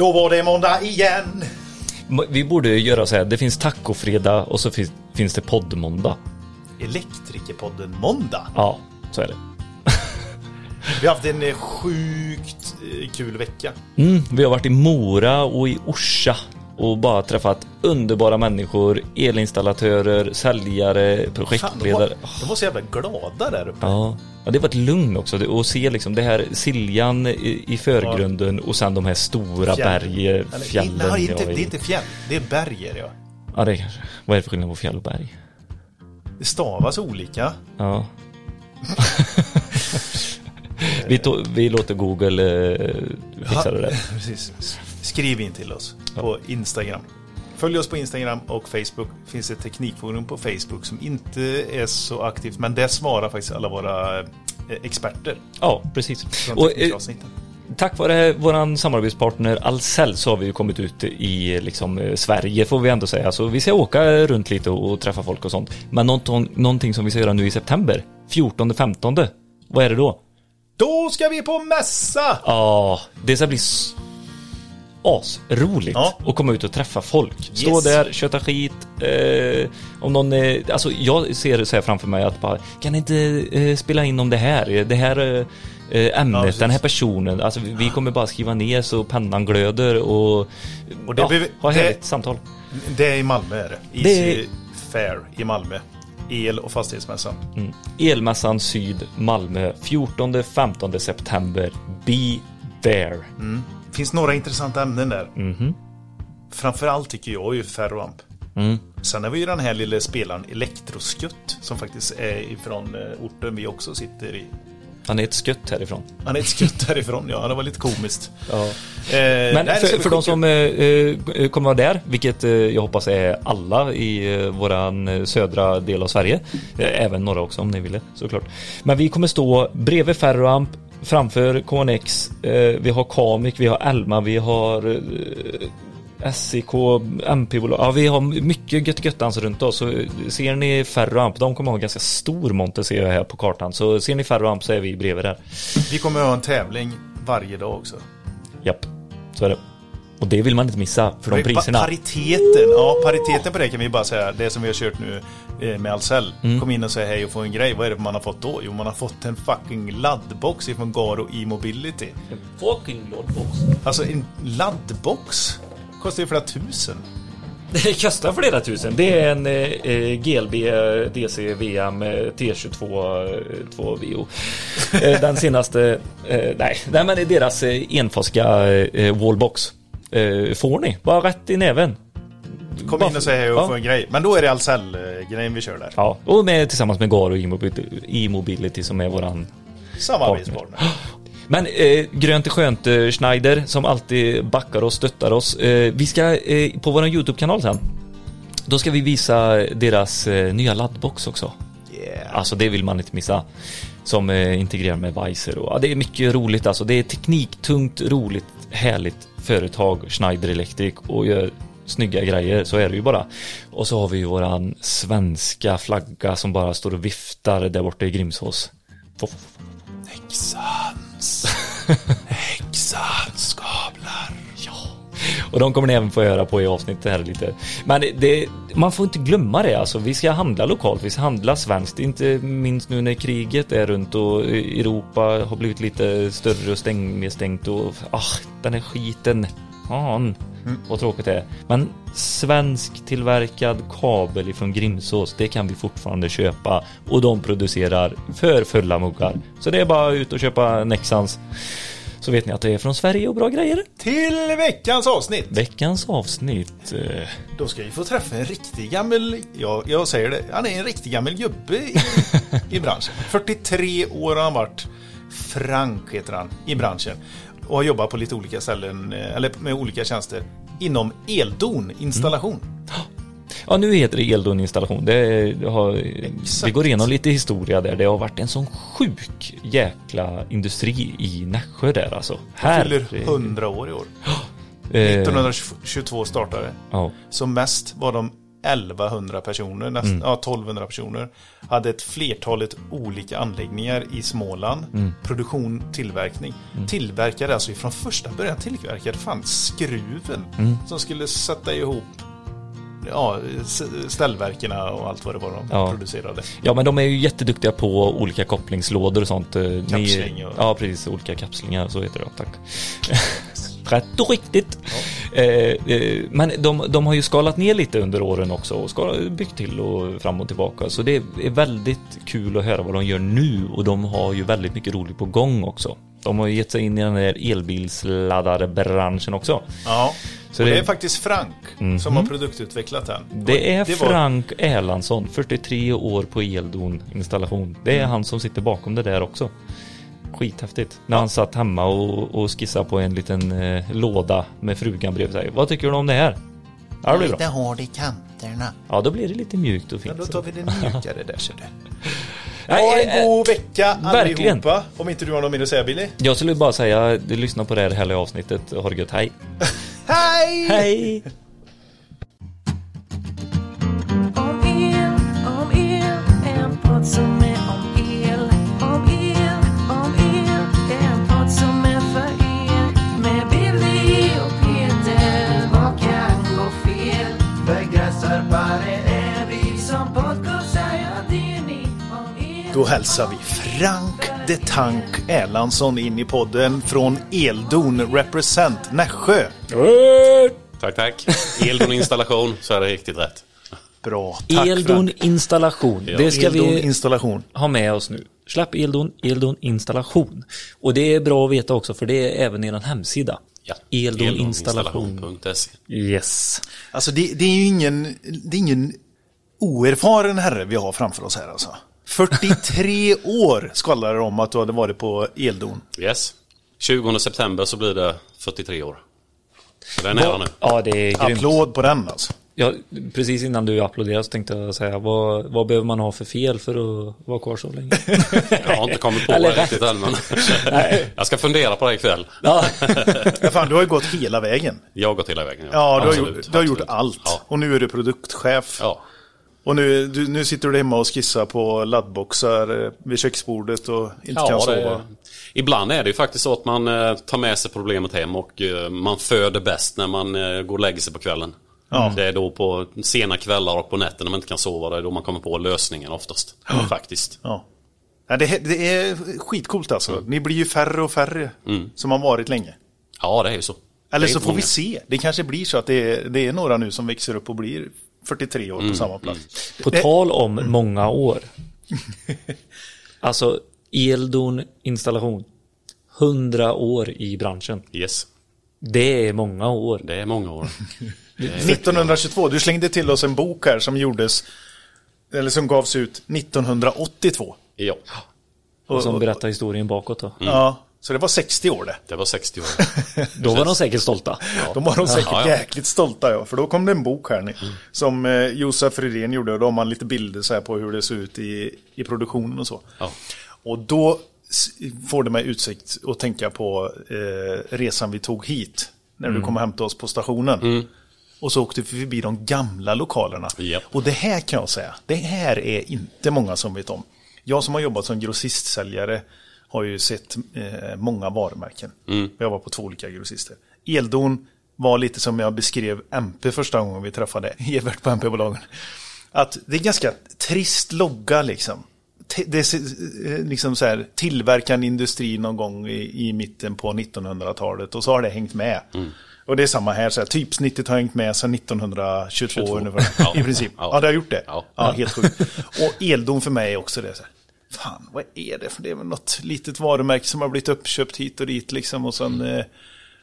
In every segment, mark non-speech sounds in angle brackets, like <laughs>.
Då var det måndag igen. Vi borde göra så här, det finns tacofredag och så finns, finns det poddmåndag. Elektrikerpodden Måndag. Ja, så är det. Vi har haft en eh, sjukt eh, kul vecka. Mm, vi har varit i Mora och i Orsa och bara träffat underbara människor, elinstallatörer, säljare, projektledare. Fan, de, var, de var så jävla glada där uppe. Ja, ja det var ett lugn också att se liksom det här Siljan i, i förgrunden och sen de här stora berg, Eller, fjällen. Nej, inte, det är inte fjäll. Det är berger ja. Ja, det är kanske. Vad är det för skillnad på fjäll och berg? Det stavas olika. Ja. <laughs> vi, to- vi låter Google eh, fixa det där. <laughs> Precis. Skriv in till oss på Instagram. Följ oss på Instagram och Facebook. Det finns ett teknikforum på Facebook som inte är så aktivt, men där svarar faktiskt alla våra eh, experter Ja, precis. Och, eh, tack vare våran samarbetspartner Ahlsell så har vi ju kommit ut i liksom, eh, Sverige får vi ändå säga. Så vi ska åka runt lite och, träffa folk och sånt. Men någonting, som vi ska göra nu i september, 14-15, vad är det då? Då ska vi på mässa! Ja, det ska bli asroligt Ja. att komma ut och träffa folk. Stå Yes. där, köta skit. Eh, om någon, eh, alltså jag ser så här framför mig att bara, kan inte eh, spela in om det här? Det här eh, eh, ämnet, precis. den här personen. Alltså vi, vi kommer bara skriva ner så pennan glöder och, Och det ja, behöver- ha det- härligt samtal. Det är i Malmö är det. Det Easy är- Fair i Malmö. El och fastighetsmässan. Mm. Elmässan Syd, Malmö, 14-15 september. Be there. Det finns några intressanta ämnen där. Mhm. Framförallt tycker jag ju Ferroamp. Mm. Sen har vi ju den här lilla spelaren Elektroskutt som faktiskt är ifrån eh, orten vi också sitter i. Han är ett skutt härifrån. Han är ett skutt härifrån, ja. Det var lite komiskt. Ja. Eh, Men nej, för, för de som eh, eh, kommer vara där, vilket eh, jag hoppas är alla i eh, våran eh, södra del av Sverige, även norra också om ni ville såklart. Men vi kommer stå bredvid Ferroamp, framför KNX, eh, vi har Kamik, vi har Elma, vi har eh, SIK, MP-bolag, ja vi har mycket gött göttans runt oss. Så eh, ser ni Ferroamp, de kommer ha en ganska stor monter ser jag här på kartan. Så ser ni Ferroamp så är vi bredvid där. Vi kommer ha en tävling varje dag också. Japp, så är det. Och det vill man inte missa för de Pa- priserna. Pariteten, ja pariteten på det kan vi bara säga. Det som vi har kört nu eh, med Ahlsell. Mm. Kom in och säg hej och få en grej. Vad är det man har fått då? Jo, man har fått en fucking laddbox ifrån Garo E-mobility. Fucking lordbox. Alltså en laddbox kostar ju flera tusen. <laughs> Det kostar flera tusen. Det är en eh, eh, GLB DC VM eh, T22 eh, 2 VO. Eh, <laughs> den senaste, eh, nej, nej men det är deras eh, enfasiga eh, wallbox. Eh, får ni, bara rätt i näven. Kom Bara in och säg hej och ja. få en grej. Men då är det Ahlsell-grejen vi kör där. Ja, och med, tillsammans med Garo E-mobility, som är våran Samarbetspartner. <gasps> Men eh, grönt är skönt eh, Schneider som alltid backar och stöttar oss. Eh, vi ska eh, på vår YouTube-kanal sen. Då ska vi visa deras eh, nya laddbox också. Yeah. Alltså det vill man inte missa. Som eh, integrerar med Weiser och ja, det är mycket roligt alltså. Det är tekniktungt, roligt, härligt företag Schneider Electric och gör snygga grejer, så är det ju bara. Och så har vi ju våran svenska flagga som bara står och viftar där borta i Grimsås. Häxans. <laughs> Häxans. Och de kommer ni även få höra på i avsnittet här lite. Men det, man får inte glömma det alltså. Vi ska handla lokalt, vi ska handla svenskt. Inte minst nu när kriget är runt och Europa har blivit lite större och stäng, nedstängt och ah, den här skiten. Fan, vad tråkigt det är. Men svensk tillverkad kabel ifrån Grimsås, det kan vi fortfarande köpa och de producerar för fulla muggar. Så det är bara ut och köpa Nexans. Så vet ni att det är från Sverige och bra grejer. Till veckans avsnitt. Veckans avsnitt. eh, Då ska vi få träffa en riktig gammal, ja, jag säger det, han är en riktig gammal gubbe i, <laughs> i branschen. 43 år har han varit. Frank heter han i branschen. Och har jobbat på lite olika ställen, eh, eller med olika tjänster. Inom eldon, installation. Ja, nu heter det eldon-installation. Det, det, har, går igenom lite historia där. Det har varit en sån sjuk jäkla industri i Nässjö där alltså. Han fyller Herregud. 100 år i år. <gasps> Eh, 1922 startade. ja. Som mest var de 1100 personer, nästan, Mm. ja, 1200 personer. Hade ett flertalet olika anläggningar i Småland. Mm. Produktion, tillverkning. Tillverkade alltså från första början tillverkade fan skruven Mm. som skulle sätta ihop ja, ställverkena och allt vad det var de Ja. producerade. Ja men de är ju jätteduktiga på olika kopplingslådor och sånt. eh, ni- Kapsling och- Ja precis, olika kapslingar så heter det. Tack. <laughs> Rätt och riktigt. Eh, eh, men de, de har ju skalat ner lite under åren också och ska, byggt till och fram och tillbaka. Så det är väldigt kul att höra vad de gör nu och de har ju väldigt mycket roligt på gång också. De har gett sig in i den här elbilsladdarbranschen också. Ja, Så och det... det- är faktiskt Frank som har produktutvecklat den. Det är det var- Frank Erlandsson, 43 år på Eldon installation. Det är han som sitter bakom det där också. Skithäftigt. När han satt hemma och, och skissade på en liten eh, låda med frugan bredvid sig. Vad tycker du om det här? Ja, det blir bra. hård i kanterna. Ja, då blir det lite mjukt och Ja, fint. då tar vi det mjukare där ser du. <laughs> Ha eh, en god vecka verkligen. allihopa. Om inte du har något mer att säga Billy. Jag skulle bara säga, du lyssnar på det här härliga avsnittet. Ha det gött, hej! <laughs> Hej! Hej! Om el, om el, en podd som Då hälsar vi Frank de Tank Erlandsson in i podden från Eldon Represent Nässjö. Tack, tack. Eldon installation, så är det riktigt rätt. Bra, tack Eldon Frank. installation. Det ska Eldon vi installation. ha med oss nu. Släpp Eldon, Eldon installation. Och det är bra att veta också för det är även er hemsida. Ja. Eldon installation. Eldoninstallation.se. Yes. Alltså det, det är ju ingen, det är ingen oerfaren herre vi har framför oss här alltså. 43 år skvallrar det om att du hade varit på Eldon. Yes. 20 september så blir det 43 år. Så det är nära nu. Ja, det är grymt. Applåd på den alltså. Ja, precis innan du applåderade så tänkte jag säga, vad, vad behöver man ha för fel för att vara kvar så länge? <laughs> Jag har inte kommit på Eller det riktigt än, men <laughs> jag ska fundera på det ikväll. ja. Ja, fan, du har ju gått hela vägen. Jag har gått hela vägen. Ja, du har, gjort, du har gjort allt. Ja. Och nu är du produktchef. ja. Och nu, du, nu sitter du hemma och skissar på laddboxar eh, vid köksbordet och inte kan Ja, sova. det, ibland är det ju faktiskt så att man eh, tar med sig problemet hem och eh, man föder bäst när man går och lägger sig på kvällen. Det är då på sena kvällar och på nätterna när man inte kan sova. Det är då man kommer på lösningen oftast. Faktiskt. Ja. Ja, det, det är skitcoolt alltså. Ni blir ju färre och färre som har varit länge. Ja, det är ju så. Eller så får vi många. se. Det kanske blir så att det är, det är några nu som växer upp och blir 43 år på samma plats. På Det- tal om många år. <laughs> Alltså, Eldon installation. 100 år i branschen. Yes, Det är många år. det är många år. 1922, du slängde till oss en bok här som gjordes, eller som gavs ut 1982. Ja, Och som berättar historien bakåt då. Ja, så det var 60 år det. det var 60 år. <laughs> Då var de säkert stolta. De var de säkert Ja, ja. jäkligt stolta ja, för då kom det en bok här nu. Som eh, Josef Rydén gjorde och då har man lite bilder så här på hur det ser ut i, i produktionen och så. Ja. Och då får det mig utsikt att tänka på eh, resan vi tog hit. När Mm. du kom och hämtade oss på stationen. Och så åkte vi förbi de gamla lokalerna. Japp. Och det här kan jag säga, det här är inte många som vet om. Jag som har jobbat som grossistsäljare har ju sett eh, många varumärken. Jag var på två olika grossister. Eldon var lite som jag beskrev MP första gången vi träffade <laughs> Evert på MP-bolagen. Att det är ganska trist logga liksom. Det är eh, liksom så här, tillverkande industri någon gång i, i mitten på 1900-talet och så har det hängt med. Och det är samma här, så här typsnittet har hängt med sedan 1922 22. ungefär. Ja. I princip. Ja. Ja. det har gjort det. Ja, Ja. helt sjukt. Och eldon för mig är också det. Så här. Fan, vad är det? För det är väl något litet varumärke som har blivit uppköpt hit och dit liksom. Och sen eh,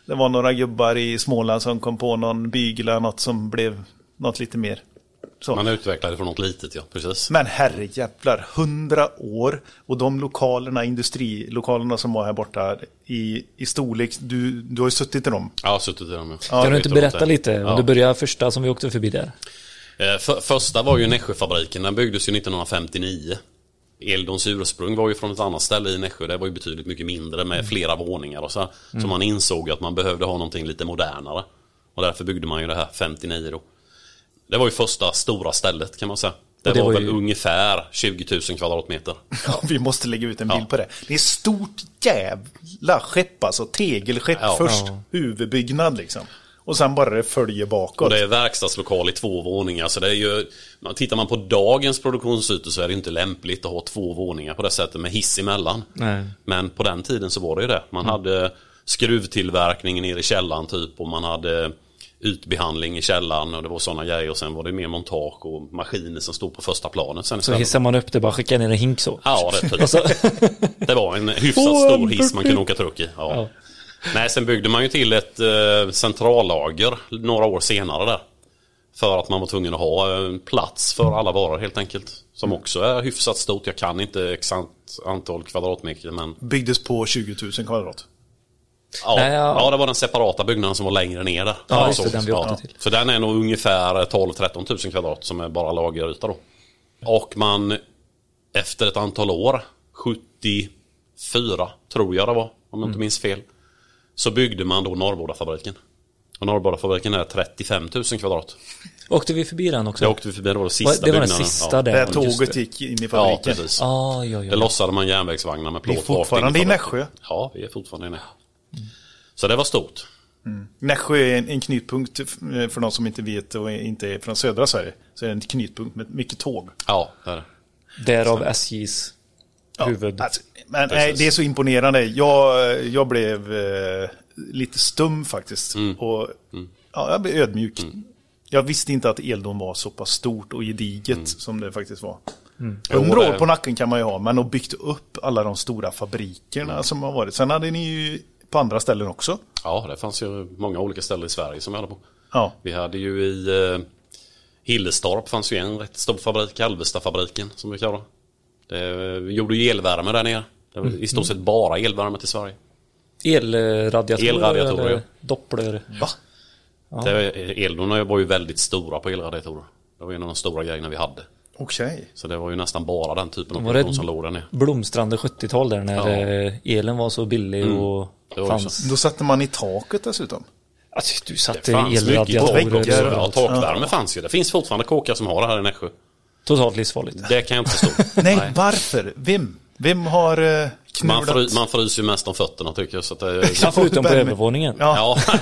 det var några gubbar i Småland som kom på någon bygla, något som blev något lite mer. Så. Man utvecklade från något litet, ja. Precis. Men herrejävlar, hundra år och de lokalerna, industrilokalerna som var här borta i, i storlek, du, du har ju suttit i dem. Har suttit i dem, ja. Kan du Jag inte berätta det. lite? Om Ja. du börjar första som vi åkte förbi där. Eh, för, första var ju Nässjöfabriken. Den byggdes ju 1959. Eldons ursprung var ju från ett annat ställe i Nässjö. Det var ju betydligt mycket mindre med flera våningar och så. här. Så man insåg att man behövde ha någonting lite modernare. Och därför byggde man ju det här 59 då. Det var ju första stora stället kan man säga. Det, det var, var väl ju- ungefär 20 000 kvadratmeter. Ja, vi måste lägga ut en bild Ja. på det. Det är stort jävla skepp alltså. Tegelskepp Ja. först. Ja. Huvudbyggnad liksom. Och sen bara det följer bakåt. Och det är verkstadslokal i två våningar. Så det är ju, tittar man på dagens produktionsytor så är det inte lämpligt att ha två våningar på det sättet med hiss emellan. Nej. Men på den tiden så var det ju det. Man hade skruvtillverkning nere i källaren typ och man hade utbehandling i källaren och det var sådana grejer. Och sen var det mer montage och maskiner som stod på första planet sen Så hissar man upp det, bara skickar ner en hink så. Ja, det, typ. <laughs> Det var en hyfsat stor hiss man kunde åka truck i. Ja. Nej, sen byggde man ju till ett eh, centrallager några år senare där. För att man var tvungen att ha eh, plats för alla varor helt enkelt. Som också är hyfsat stort. Jag kan inte exakt antal kvadratmeter men Byggdes på 20 000 kvadrat. ja, Nej, ja. ja, det var den separata byggnaden som var längre ner där. Ja, just det, Så- den vi åkte till. Så den är nog ungefär 12-13 000 kvadrat som är bara lageryta då. Och man efter ett antal år, 74 tror jag det var, om jag inte minns fel. Så byggde man då Norrbodafabriken. Och Norrbodafabriken är 35 000 kvadrat. åkte vi förbi den också? Jag åkte förbi, det var den sista det var den sista ja. där. Där tåget gick in i Ja, fabriken. precis. Ah, ja, ja, Det ja. lossade man järnvägsvagnar med Vi är plåt rakt in fortfarande i. Nässjö. Ja, vi är fortfarande i Nässjö. Så det var stort. Nässjö är en, en knutpunkt eh, för de som inte vet och inte är från södra Sverige. Så är det en knutpunkt med mycket tåg. Ja, det är det. Därav SJs huvud. Alltså, men nej, det är så imponerande. Jag, jag blev eh, lite stum faktiskt. Mm. Och, Ja, jag blev ödmjuk. Jag visste inte att Eldon var så pass stort och gediget som det faktiskt var. Mm. År på nacken kan man ju ha, men att byggt upp alla de stora fabrikerna som har varit. Sen hade ni ju på andra ställen också. Ja, det fanns ju många olika ställen i Sverige som vi hade på. Ja, Vi hade ju i eh, Hillestorp fanns ju en rätt stor fabrik, Alvestafabriken som vi kallar. Vi gjorde ju elvärme där nere. Det var i stort sett bara elvärme till Sverige. Elradiatorer, Elradiatorer, eller ja. doppler. va? Det, Eldorna var ju väldigt stora på elradiatorer. Det var ju en av de stora grejerna vi hade. Okej. Så det var ju nästan bara den typen av produktion som låg där nere. Blomstrande 70-tal där när Ja. eh, elen var så billig och Det var fanns. Då satte man i taket dessutom. Alltså, du satte Det fanns mycket tak elradiatorer. väggar. Ja, överallt. takvärme fanns ju. Det finns fortfarande kåkar som har det här i Nässjö. Totalt livsfarligt. Det kan jag inte förstå. <laughs> Nej, varför? Vem? Vem har eh, Man, fry, man fryser ju mest om fötterna tycker jag. Så att det, Ja, förutom på övervåningen. Ja, ja.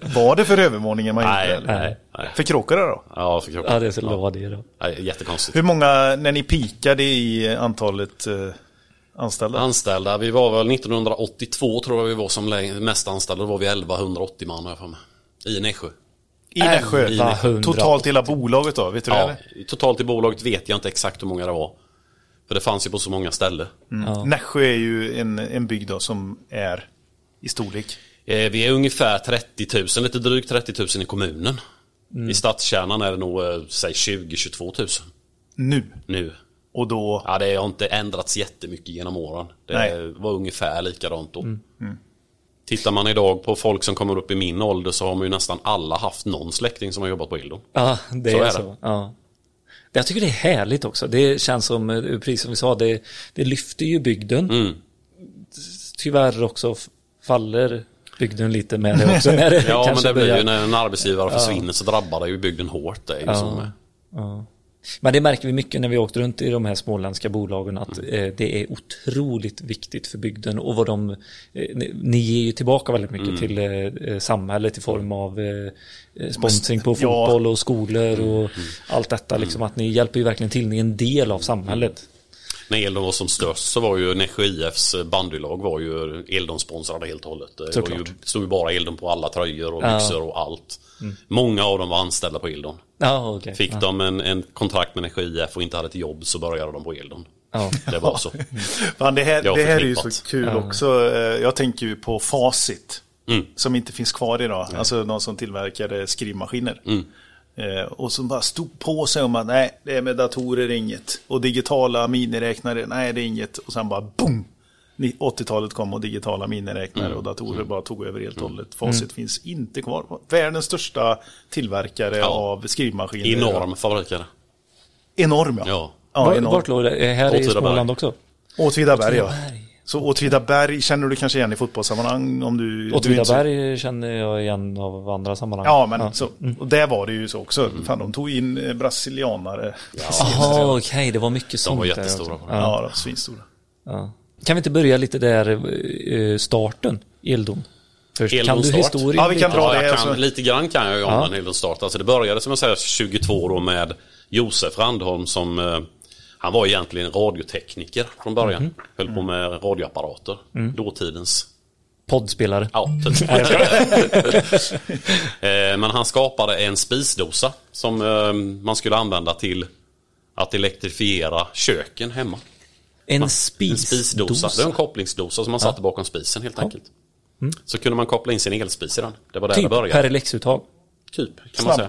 <laughs> var det för övervåningen man gjorde? nej, eller? nej, nej. För kråkorna då? Ja, för kroppen. Ja, det skulle vara det då. Nej, jättekonstigt. Hur många, när ni pikade i antalet eh, anställda? Anställda, vi var väl 1982 tror jag vi var som mest anställda. Då var vi 1180 man har jag för mig. I Nässjö. I Nässjö? 1180. Totalt hela bolaget då? Vet du det? Ja, eller? totalt i bolaget vet jag inte exakt hur många det var. För det fanns ju på så många ställen. Ja. Nässjö är ju en, en bygd då som är i storlek. Eh, Vi är ungefär 30 000, lite drygt 30 000 i kommunen. I stadskärnan är det nog, eh, säg 20-22 000 Nu. nu. Och då... Ja, det har inte ändrats jättemycket genom åren. Det Nej. var ungefär likadant då. Tittar man idag på folk som kommer upp i min ålder så har man ju nästan alla haft någon släkting som har jobbat på Eldon. Ja, det Så är, är så. det. Ja. Jag tycker det är härligt också. Det känns som, eh, precis som vi sa, det, det lyfter ju bygden. Mm. Tyvärr också faller bygden lite med det också. När det <laughs> Ja, men det blir ju när en arbetsgivare försvinner så drabbar det ju bygden hårt. Det är ju så med. Ja. Men det märker vi mycket när vi åkt runt i de här småländska bolagen att Mm. eh, det är otroligt viktigt för bygden och vad de, eh, ni, ger ju tillbaka väldigt mycket Mm. till eh, samhället i form av sponsring på fotboll och skolor och Mm. allt detta liksom att ni hjälper ju verkligen till, ni är en del av samhället. När Eldon var som störst så var ju Nässjö IFs bandylag var ju Eldon-sponsrade helt och hållet. Det var ju, stod ju bara Eldon på alla tröjor och Ja. Mm. byxor och allt. Många av dem var anställda på Eldon. Ja, okej. Fick ja. de en, en kontrakt med Nässjö IF och inte hade ett jobb så började de på Eldon. Ja. Det var så. <laughs> Fan, det här, det här är ju så kul också. Eh, Jag tänker ju på Facit. Mm. Som inte finns kvar idag. Alltså de som tillverkade skrivmaskiner. Mm. Eh, och som bara stod på sig om att nej, det är med datorer är inget. Och digitala miniräknare, nej det är inget. Och sen bara boom! Ni- 80-talet kom och digitala miniräknare Mm. och datorer bara tog över helt och hållet. Facit finns inte kvar. Världens största tillverkare Ja. av skrivmaskiner. Enorm fabrik är det. Enorm ja. Ja. ja. Vart låg det? Är Här i. Småland också? Åtvidaberg ja. Åtvidaberg. Så Åtvidaberg känner du kanske igen i fotbollssammanhang? Om du, du är inte så- Åtvidaberg känner jag igen av andra sammanhang. Ja, men Så, och där var det ju så också. Fan, de tog in eh, brasilianare. Jaha, <laughs> okej, det var mycket sånt var där jättestora. Ja, Ja, de svinstora. ja. Kan vi inte börja lite där, eh, starten, Eldon? Först, kan Eldon du historien? Ja, vi kan lite? dra Ja, det. kan, alltså. Lite grann kan jag ju om Ja. en hel del start. Alltså det började som jag säger 22 då med Josef Randholm som eh, han var egentligen radiotekniker från början. Mhm. Höll på med radioapparater. Mm. Dåtidens Poddspelare. Ja, typ. <laughs> Eh, Men han skapade en spisdosa som eh, man skulle använda till att elektrifiera köken hemma. En En spisdosa. Det är en kopplingsdosa som man satte bakom spisen helt enkelt. Så kunde man koppla in sin elspis i den. Det var där det Typ började. per elexuttag. Typ, kan man säga.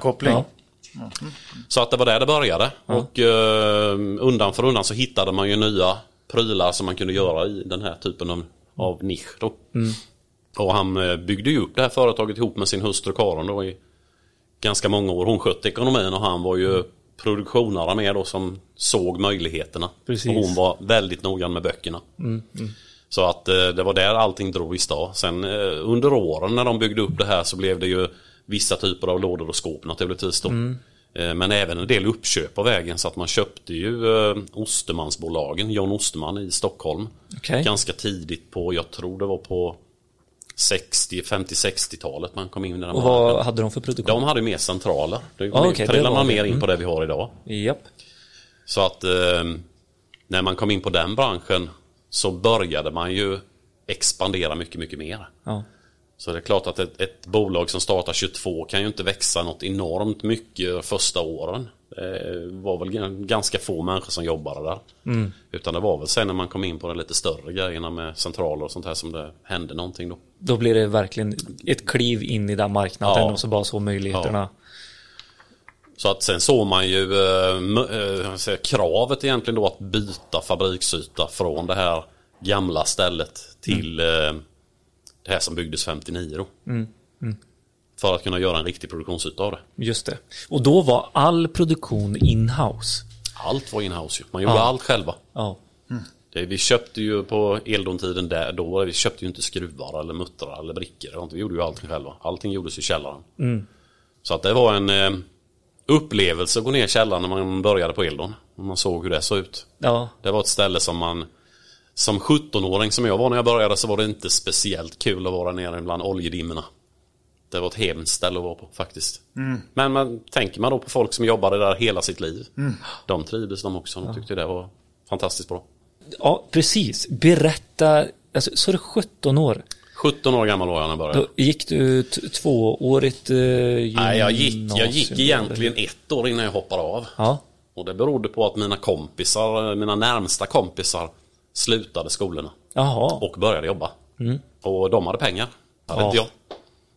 Så att det var där det började. Och eh, undan för undan så hittade man ju nya prylar som man kunde göra i den här typen av, av nisch. Då. Och han eh, byggde ju upp det här företaget ihop med sin hustru Karin då i ganska många år. Hon skötte ekonomin och han var ju produktionare med då som såg möjligheterna. Precis. Och hon var väldigt noggrann med böckerna. Så att eh, det var där allting drog i stad. Sen eh, under åren när de byggde upp det här så blev det ju vissa typer av lådor och skåp naturligtvis då. Eh, Men även en del uppköp av vägen så att man köpte ju eh, Ostermansbolagen, John Osterman i Stockholm. Okej. Ganska tidigt på, jag tror det var på 60, 50-60-talet man kom in i den Och vad hade de för produktion? De hade mer centraler. Det Ah, trillar var man mer in Mm. på det vi har idag. Japp. Så att eh, när man kom in på den branschen så började man ju expandera mycket, mycket mer. Ja. Så det är klart att ett, ett bolag som startar 22 kan ju inte växa något enormt mycket första åren. Det var väl ganska få människor som jobbade där. Mm. Utan det var väl sen när man kom in på de lite större grejerna med centraler och sånt här som det hände någonting då. Då blir det verkligen ett kliv in i den marknaden Ja. och så bara så möjligheterna. Så att sen såg man ju eh, eh, säger, kravet egentligen då att byta fabriksyta från det här gamla stället till eh, det här som byggdes 59 då. För att kunna göra en riktig produktionsyta av det. Just det. Och då var all produktion in-house. Allt var inhouse ju. Man gjorde Ja. allt själva. Ja. Det, vi köpte ju på Eldon-tiden där då, vi köpte ju inte skruvar eller muttrar eller brickor. eller. Vi gjorde ju allting själva. Allting gjordes i källaren. Så att det var en eh, upplevelse att gå ner i källaren när man började på Eldon. Och man såg hur det såg ut. Ja. Det var ett ställe som man som 17-åring som jag var när jag började så var det inte speciellt kul att vara nere bland oljedimmorna. Det var ett hemskt ställe att vara på faktiskt. Men man, tänker man då på folk som jobbade där hela sitt liv. De trivdes de också. De tyckte det var fantastiskt bra. ja, precis. Berätta. Alltså, så är det 17 år. 17 år gammal var jag när jag började. Då gick du tvåårigt eh, Nej, jag gick, jag gick gymnasium, egentligen ett år innan jag hoppade av. Ja. Och det berodde på att mina kompisar, mina närmsta kompisar slutade skolorna. Jaha. och började jobba. Och de hade pengar. Det hade Ja. inte jag.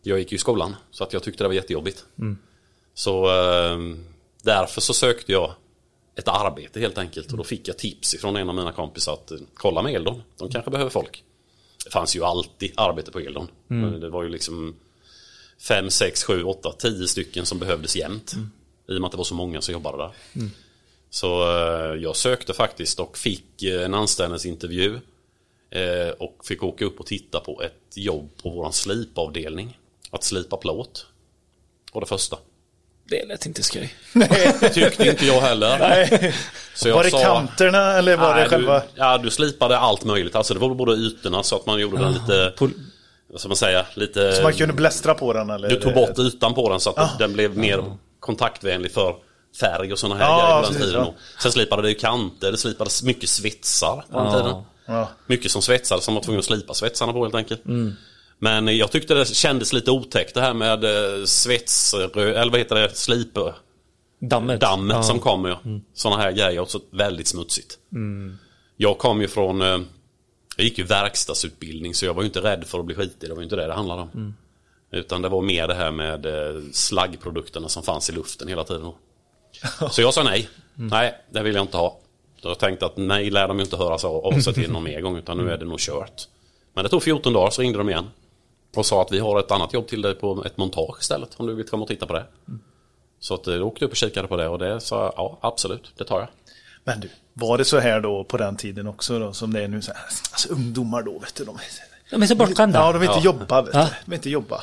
Jag gick ju i skolan så att jag tyckte det var jättejobbigt. Så eh, därför så sökte jag ett arbete helt enkelt och då fick jag tips ifrån en av mina kompisar att eh, kolla med Eldon. De kanske behöver folk. Det fanns ju alltid arbete på Eldon. Men Det var ju liksom 5, 6, 7, 8, 10 stycken som behövdes jämt. I och med att det var så många som jobbade där. Så eh, jag sökte faktiskt och fick eh, en anställningsintervju. Eh, och fick åka upp och titta på ett jobb på våran slipavdelning. Att slipa plåt. Och det första. Det lät inte skoj. <laughs> Tyckte inte jag heller. Så jag Var det sa- kanterna eller var Nej, det själva? Du, ja, du slipade allt möjligt. Alltså det var både ytorna så att man gjorde den lite, Pol- vad ska man säga, lite... Så man kunde blästra på den eller? Du tog bort ytan på den så att den blev mer kontaktvänlig för färg och sådana här Ja, grejer på den tiden. ja. Sen slipade det ju kanter, det slipades mycket svetsar på den tiden. Ja. Mycket som svetsade som var tvungen att slipa svetsarna på helt enkelt. Men jag tyckte det kändes lite otäckt det här med eh, svetsrö, eller vad heter det, slip Dammet. dammet Ja. som kommer. Ja. Sådana här grejer och så väldigt smutsigt. Jag kom ju från, eh, jag gick ju verkstadsutbildning så jag var ju inte rädd för att bli skitig. Det var ju inte det det handlade om. Utan det var mer det här med eh, slaggprodukterna som fanns i luften hela tiden. <laughs> Så jag sa nej. Nej, det vill jag inte ha. Så jag tänkte att nej lär de ju inte höra så av sig till någon mer gång utan nu är det nog kört. Men det tog 14 dagar så ringde de igen. Och sa att vi har ett annat jobb till dig på ett montage istället om du vill komma och titta på det. Så att eh, då åkte jag upp och kikade på det och det sa jag, ja absolut, det tar jag. Men du, var det så här då på den tiden också då som det är nu? Så här, alltså ungdomar då, vet du. De, De är så bortskämda. ja, de vill inte Ja. jobba, vet du. De vill inte jobba.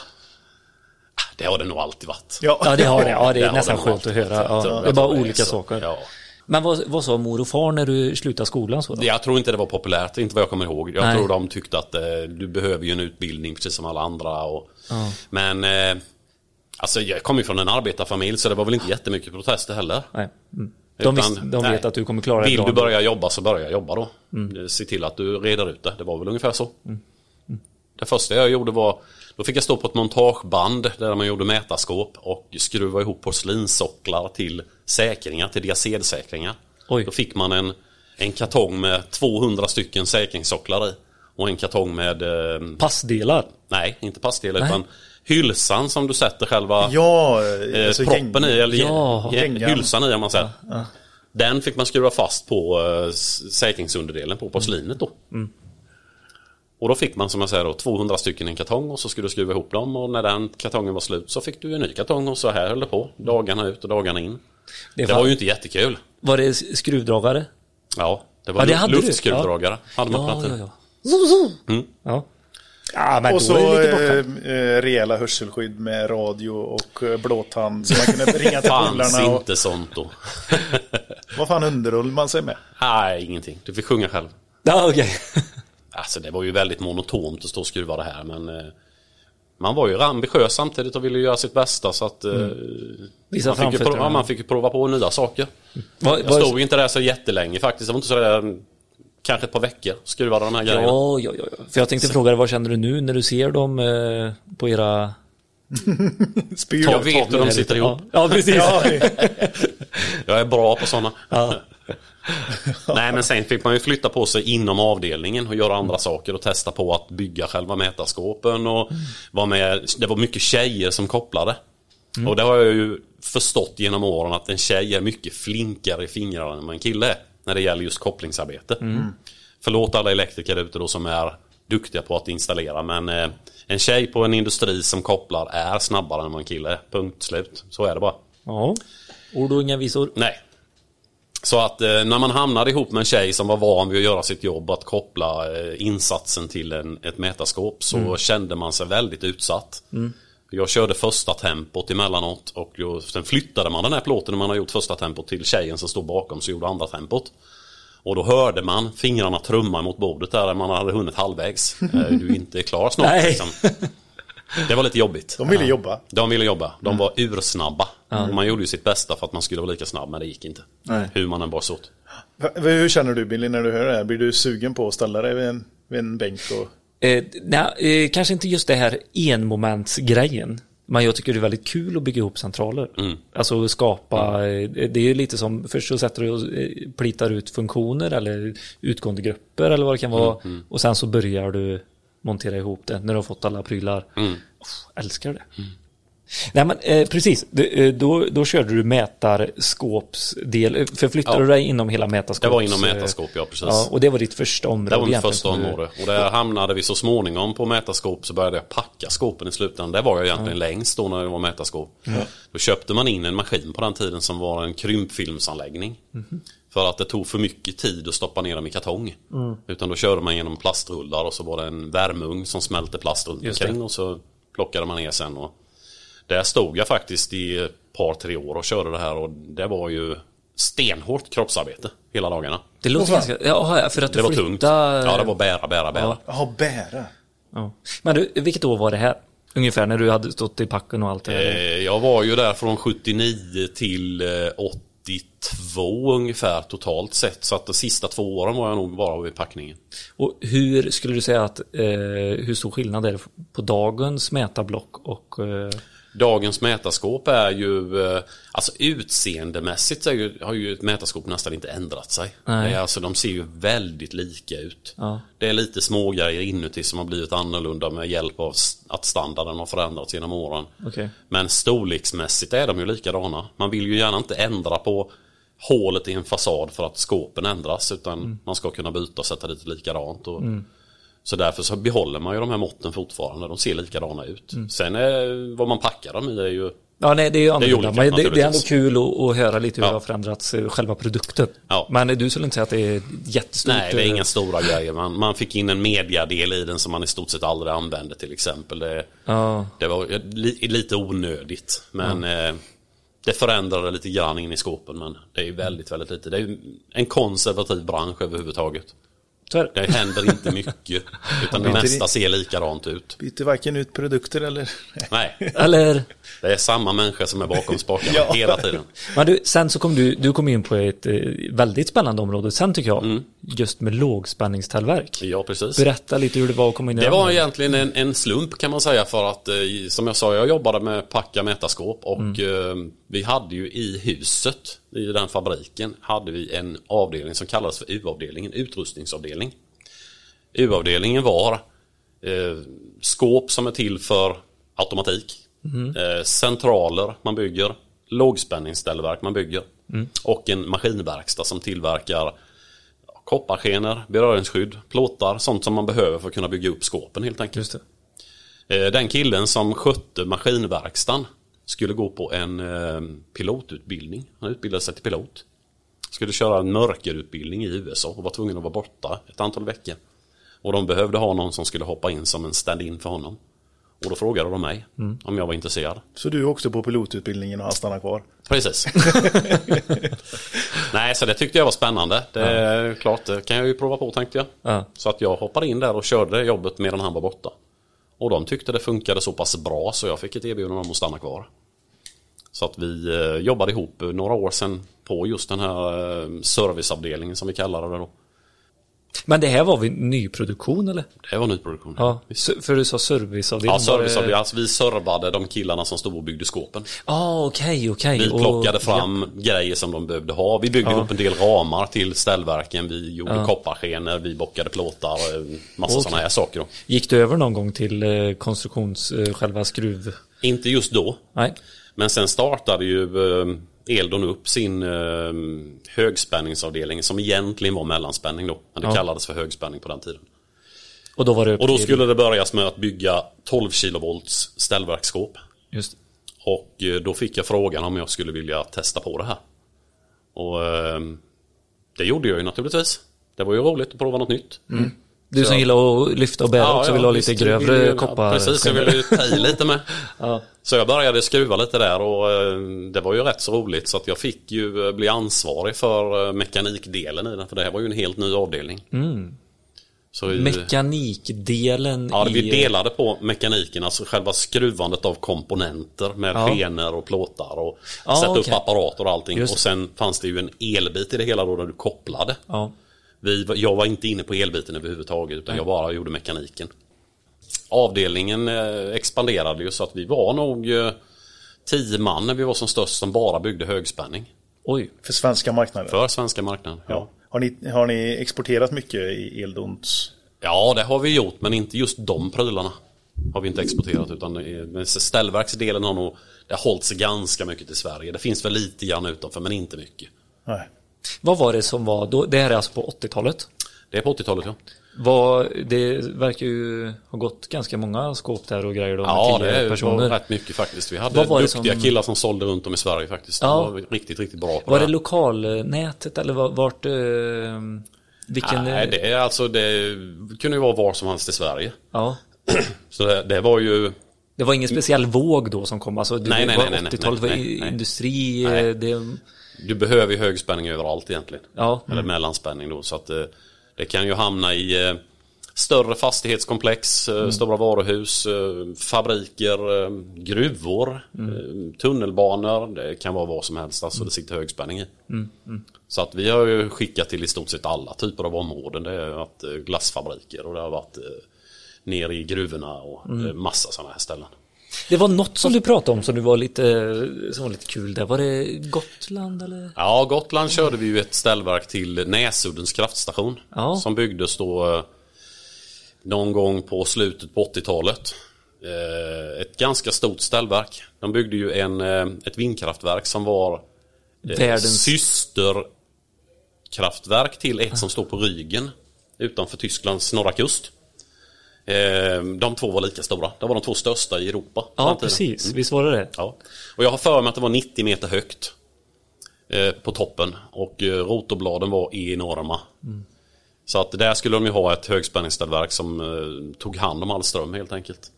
Det har det nog alltid varit. Ja, Ja, det har det. Ja, det Det är har nästan det skönt att höra. Ja, det är bara olika saker. Ja. Men vad, vad sa mor och far när du slutade skolan? Så då? Jag tror inte det var populärt, inte vad jag kommer ihåg. Jag Nej. tror de tyckte att eh, du behöver ju en utbildning precis som alla andra. Och, Men eh, alltså jag kommer ju från en arbetarfamilj så det var väl inte jättemycket protester heller. Nej. Mm. De, visst, de nej. vet att du kommer klara det Vill du börja jobba så börja jobba då. Se till att du reder ut det. Det var väl ungefär så. Det första jag gjorde var, då fick jag stå på ett montageband där man gjorde mätarskåp och skruva ihop porslinssocklar till säkringar, till diacedsäkringar. Oj. Då fick man en, en kartong med 200 stycken säkringssocklar i. Och en kartong med, eh, Passdelar. nej inte passdelar Nej. utan hylsan som du sätter själva Ja, eh, alltså proppen gäng- i, eller Ja, ja, hylsan i om man säger. Den fick man skruva fast på eh, säkringsunderdelen på porslinet då. Mm. Och då fick man som jag säger då 200 stycken i en kartong och så skulle du skruva ihop dem och när den kartongen var slut så fick du en ny kartong och så här höll det på. Dagarna ut och dagarna in. Det, Det var, ju inte jättekul. var det skruvdragare? Ja, det var Ja, det lu- hade du. luftskruvdragare. Hade man Ja, ja, ja. Mm. ja. Ja, men Och så eh, eh, rejäla hörselskydd med radio och eh, blåtand så man kunde ringa till Fanns polarna. Och, inte sånt då. vad fan underhöll man sig med? Nej, ingenting. Du fick sjunga själv. Ja, okej. Alltså det var ju väldigt monotont att stå och skruva det här men eh, Man var ju ambitiös samtidigt och ville göra sitt bästa så att eh, Visa man, fick ju prova, man fick ju prova på nya saker. Vad- Jag vad- stod ju inte där så jättelänge faktiskt. Det var inte så där, mm, Kanske ett par veckor skruvade de här grejerna. Ja, ja, ja. För jag tänkte fråga dig, vad känner du nu när du ser dem eh, på era... <laughs> Spyr Jag vet hur de sitter ihop. Ja, ja precis. Ja, <laughs> Jag är bra på sådana. Ja. <laughs> Nej men sen fick man ju flytta på sig inom avdelningen och göra andra saker och testa på att bygga själva mätarskåpen och vara med. Det var mycket tjejer som kopplade. Och det har jag ju förstått genom åren att en tjej är mycket flinkare i fingrarna än vad en kille är. När det gäller just kopplingsarbete. Förlåt alla elektriker ute då som är duktiga på att installera men eh, en tjej på en industri som kopplar är snabbare än vad en kille är. Punkt slut. Så är det bara. ja. Ord och inga visor. Nej. Så att eh, när man hamnade ihop med en tjej som var van vid att göra sitt jobb att koppla eh, insatsen till en, ett mätarskåp så kände man sig väldigt utsatt. Jag körde första tempot emellanåt och jag, sen flyttade man den här plåten när man har gjort första tempot till tjejen som stod bakom så gjorde andra tempot. Och då hörde man fingrarna trumma mot bordet där man hade hunnit halvvägs. <laughs> Eh, du är inte klar snart liksom. Det var lite jobbigt. de ville jobba. De ville jobba. De var ursnabba. Och man gjorde ju sitt bästa för att man skulle vara lika snabb, men det gick inte. Nej. Hur man än bar sig åt. Hur känner du Billy när du hör det här? Blir du sugen på att ställa dig vid en, vid en bänk? Och... Eh, nej, eh, kanske inte just det här enmomentsgrejen. Men jag tycker det är väldigt kul att bygga ihop centraler. Alltså skapa, eh, det är ju lite som, först så sätter du och eh, plitar ut funktioner eller utgående grupper eller vad det kan vara. Och sen så börjar du montera ihop det när du har fått alla prylar. Uff, älskar det. Nej men eh, precis, Du, eh, då, då körde du mätarskåpsdel. Förflyttade Ja. du dig inom hela mätarskåps... Det var inom mätarskåp, ja precis. Ja, och det var ditt första område Det var mitt första du- område. Och där hamnade vi så småningom på mätarskåp så började jag packa skåpen i slutändan. Det var jag egentligen längst då när det var mätarskåp. Då köpte man in en maskin på den tiden som var en krympfilmsanläggning. Mhm. För att det tog för mycket tid att stoppa ner dem i kartong. Mm. Utan då körde man genom plastrullar och så var det en värmeugn som smälte plast runt omkring och så plockade man ner sen. Och där stod jag faktiskt i ett par tre år och körde det här och det var ju stenhårt kroppsarbete hela dagarna. Det låter ganska... Ja, för att du det flyttade... var tungt. Ja, det var bära, bära, bära. Ja, bära. Ja. Men du, vilket år var det här? Ungefär när du hade stått i packen och allt det där? Eh, jag var ju där från 79 till eh, 80 92 ungefär totalt sett. Så att de sista två åren var jag nog bara vid packningen. Och hur skulle du säga att, eh, hur stor skillnad är det på dagens mätarblock och eh... Dagens mätarskåp är ju, eh, alltså utseendemässigt så ju, har ju ett mätarskåp nästan inte ändrat sig. Nej. Alltså, de ser ju väldigt lika ut. Ja. Det är lite smågrejer inuti som har blivit annorlunda med hjälp av att standarden har förändrats genom åren. Okej. Men storleksmässigt är de ju likadana. Man vill ju gärna inte ändra på hålet i en fasad för att skåpen ändras utan man ska kunna byta och sätta dit likadant. Och, Så därför så behåller man ju de här måtten fortfarande. De ser likadana ut. Sen är, vad man packar dem i är ju Ja, nej, det är ju annorlunda. olika, men det, det är ändå kul att, att höra lite hur Ja. det har förändrats, eh, själva produkten. Ja. Men du skulle inte säga att det är jättestort? Nej, det är eh, inga stora grejer. Man, man fick in en mediadel i den som man i stort sett aldrig använde till exempel. Det, Ja, det var li, lite onödigt. Men eh, det förändrade lite grann in i skåpen. Men det är väldigt, väldigt lite. Det är en konservativ bransch överhuvudtaget. Är det. Det händer inte mycket. Utan det mesta ser likadant ut. Byter varken ut produkter eller... Nej, Eller, det är samma människa som är bakom spakarna <laughs> Ja. hela tiden. men du, sen så kom du, du kom in på ett eh, väldigt spännande område sen tycker jag. Mm. Just med lågspänningstallverk. Ja, precis. Berätta lite hur det var att komma in i Det den. var egentligen en, en slump kan man säga för att eh, som jag sa, jag jobbade med packa mätarskåp och eh, vi hade ju i huset, i den fabriken, hade vi en avdelning som kallades för U-avdelningen, utrustningsavdelning. U-avdelningen var eh, skåp som är till för automatik, eh, centraler man bygger, lågspänningsställverk man bygger. Och en maskinverkstad som tillverkar kopparskenor, beröringsskydd, plåtar, sånt som man behöver för att kunna bygga upp skåpen helt enkelt. Eh, Den killen som skötte maskinverkstan skulle gå på en eh, pilotutbildning. Han utbildade sig till pilot. Skulle köra en mörkerutbildning i USA och var tvungen att vara borta ett antal veckor. Och de behövde ha någon som skulle hoppa in som en stand-in för honom. Och då frågade de mig om jag var intresserad. Så du är också på pilotutbildningen och han stannar kvar? Precis. <laughs> Nej, så det tyckte jag var spännande. Det är klart, det kan jag ju prova på tänkte jag. Ja. Så att jag hoppade in där och körde jobbet medan han var borta. Och de tyckte det funkade så pass bra så jag fick ett erbjudande om att stanna kvar. Så att vi eh, jobbade ihop några år sedan på just den här eh, serviceavdelningen som vi kallar det då. Men det här var vid nyproduktion eller? Det var nyproduktion. Ja, för du sa serviceavdelning. Ja, serviceavdelningen. Alltså vi servade de killarna som stod och byggde skåpen. Ja, okej, okej. Vi Och- plockade fram grejer som de behövde ha. Vi byggde Ja. upp en del ramar till ställverken. Vi gjorde kopparskenor, vi bockade plåtar, eh, massa Okej. sådana här saker. Då. Gick du över någon gång till konstruktions, själva skruv? Inte just då, Nej. Men sen startade ju eh, Eldon upp sin eh, högspänningsavdelning som egentligen var mellanspänning då. Men det Ja. kallades för högspänning på den tiden. Och då var det Och då skulle det börjas med att bygga 12 kilovolts ställverksskåp. Just Och eh, då fick jag frågan om jag skulle vilja testa på det här. Och det gjorde jag ju naturligtvis. Det var ju roligt att prova något nytt. Du som gillar att lyfta och bära också vill ha lite grövre vill ju- koppar. Ja, precis, jag ville ju ta i lite med. <laughs> Ja. Så jag började skruva lite där och eh, det var ju rätt så roligt så att jag fick ju eh, bli ansvarig för eh, mekanikdelen i den. För det här var ju en helt ny avdelning. Så, eh, Mekanikdelen Ja, vi i... delade på mekaniken, alltså själva skruvandet av komponenter med Ja. skenor och plåtar och Ja, sätta okej. upp apparater och allting. Just Och sen fanns det ju en elbit i det hela då där du kopplade. Ja. Vi, jag var inte inne på elbiten överhuvudtaget utan jag bara gjorde mekaniken. Avdelningen eh, expanderade ju så att vi var nog eh, tio man när vi var som störst som bara byggde högspänning. Oj. För svenska marknaden? För svenska marknaden. Ja. Ja. Har, ni, har ni exporterat mycket i Eldons? ja, det har vi gjort men inte just de prylarna. Har vi inte exporterat utan men ställverksdelen har nog det har hållit sig ganska mycket till Sverige. Det finns väl lite grann utanför men inte mycket. Nej. Vad var det som var då? Det här är alltså på 80-talet. Det är på 80-talet ja. Vad, det verkar ju ha gått ganska många skåp där och grejer då Ja, det personer. var rätt mycket faktiskt. Vi hade var duktiga som- killar som sålde runt om i Sverige faktiskt. Ja. De var riktigt, riktigt bra på Var det det lokalnätet eller var- vart... Eh, vilken... Nej, det är alltså det kunde ju vara var som helst i Sverige. Ja. <clears throat> Så det, det var ju Det var ingen speciell våg då som kom? Alltså, det Nej, var nej, nej, nej, 80-talet nej, var industri... Nej. Det, Du behöver ju högspänning överallt egentligen. Ja. Eller mellanspänning då. Så att eh, det kan ju hamna i eh, större fastighetskomplex, eh, stora varuhus, fabriker, gruvor, eh, tunnelbanor. Det kan vara vad som helst. Alltså det sitter högspänning i. Så att vi har ju skickat till i stort sett alla typer av områden. Det har varit glassfabriker och det har varit ner i gruvorna och eh, massa sådana här ställen. Det var något som du pratade om som du var lite, som var lite kul där. Var det Gotland eller? Ja, Gotland körde vi ju ett ställverk till Näsuddens kraftstation. Ja. Som byggdes då eh, någon gång på slutet på 80-talet. Eh, ett ganska stort ställverk. De byggde ju en, eh, ett vindkraftverk som var eh, Världens- systerkraftverk till ett som står på Rügen utanför Tysklands norra kust. Eh, de två var lika stora. Det var de två största i Europa. Ja, precis. Visst var det det? Ja. Och jag har för mig att det var 90 meter högt eh, på toppen och eh, rotorbladen var enorma. Så att där skulle de ju ha ett högspänningsställverk som eh, tog hand om all ström helt enkelt.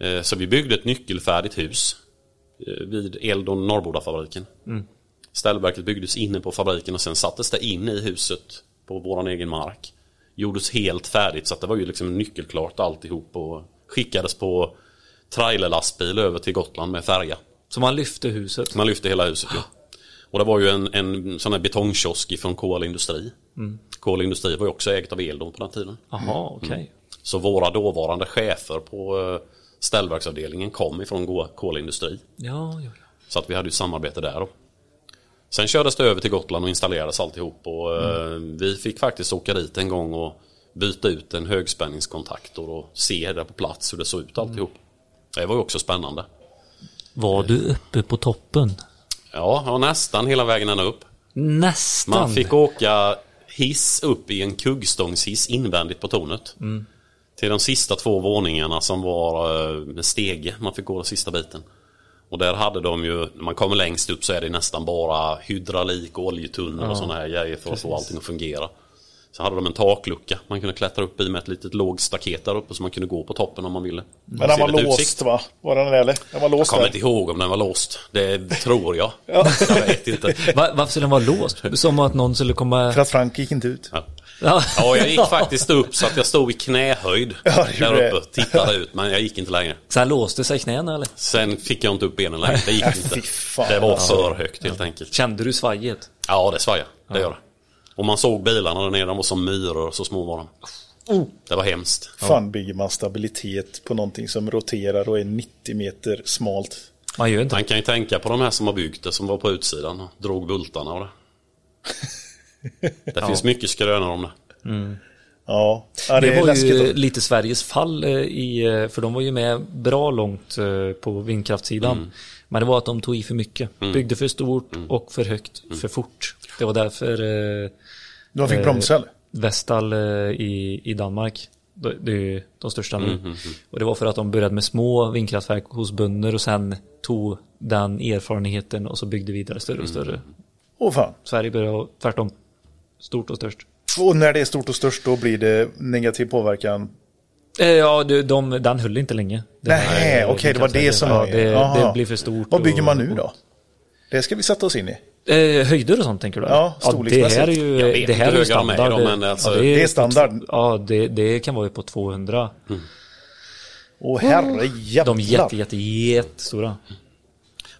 Eh, så vi byggde ett nyckelfärdigt hus vid Eldon Norrbodafabriken. Ställverket byggdes inne på fabriken och sen sattes det in i huset på våran egen mark. Gjordes helt färdigt så att det var ju liksom nyckelklart alltihop och skickades på trailerlastbil över till Gotland med färja. Så man lyfte huset. Man lyfte hela huset ja. Och det var ju en, en sån här betongkiosk från KL Industri. KL Industri var ju också ägt av Eldon på den tiden. Jaha, okej. Så våra dåvarande chefer på eh, ställverksavdelningen kom ifrån KL Industri. Ja, ja, ja. Så att vi hade ju samarbete där. Sen kördes det över till Gotland och installerades alltihop och eh, vi fick faktiskt åka dit en gång och byta ut en högspänningskontaktor och se det på plats hur det såg ut alltihop. Det var ju också spännande. Var du uppe på toppen? Ja, ja nästan hela vägen ända upp. Nästan. Man fick åka hiss upp i en kuggstångshiss invändigt på tornet. Till de sista två våningarna som var eh, med stege. Man fick gå den sista biten. Och där hade de ju, när man kommer längst upp så är det nästan bara hydraulik, oljetunnor och sådana här grejer för att få allting att fungera. Så hade de en taklucka man kunde klättra upp i med ett litet lågt staket där uppe så man kunde gå på toppen om man ville. Men den var låst utsikt. va? Var den eller? Den var Jag låst kommer där. inte ihåg om den var låst. Det tror jag. Jag vet inte. <laughs> Va, varför skulle den vara låst? Som att någon skulle komma... För att Frank gick inte ut. Ja. Ja, Ja, jag gick faktiskt upp så att jag stod i knähöjd Ja, där uppe. Tittade ut, men jag gick inte längre. Så han låste sig knäna eller? Sen fick jag inte upp benen längre. Det gick inte. Det var för högt helt enkelt. Kände du svajet? Ja, det svajar. Det gör det. Och man såg bilarna där nere, de var som myror, så små var de. Oh. Det var hemskt. Fan bygger man stabilitet på någonting som roterar och är 90 meter smalt. Man gör inte Man kan ju tänka på de här som har byggt det, som var på utsidan och drog bultarna och det. <laughs> Det finns mycket skrönor om det. Ja, ja det, Det var ju att- lite Sveriges fall eh, i, eh, för de var ju med bra långt eh, på vindkraftssidan. Mm. Men det var att de tog i för mycket. Byggde för stort Mm. och för högt, för fort. Det var därför eh, De fick bromsa eller? Vestal eh, i, i Danmark, det är ju de största Mm, nu. Och det var för att de började med små vindkraftverk hos bönder och sen tog den erfarenheten och så byggde vidare större och större. Åh fan. Sverige började tvärtom, stort och störst. Och när det är stort och störst då blir det negativ påverkan. Eh, Ja, de, de, den höll inte länge. Nej, okej, det var det som ja, var- det, Jaha. det blir för stort. Vad bygger man nu då? Det ska vi sätta oss in i. Eh, höjder och sånt tänker du? Ja, det här är storleksmässigt. ju, Jag vet det här är ju höga de är standard. då, alltså- Det är standard. på tv- Ja, det, det kan vara ju på 200. Åh herre De jävlar. är jätte, jätte, jättestora.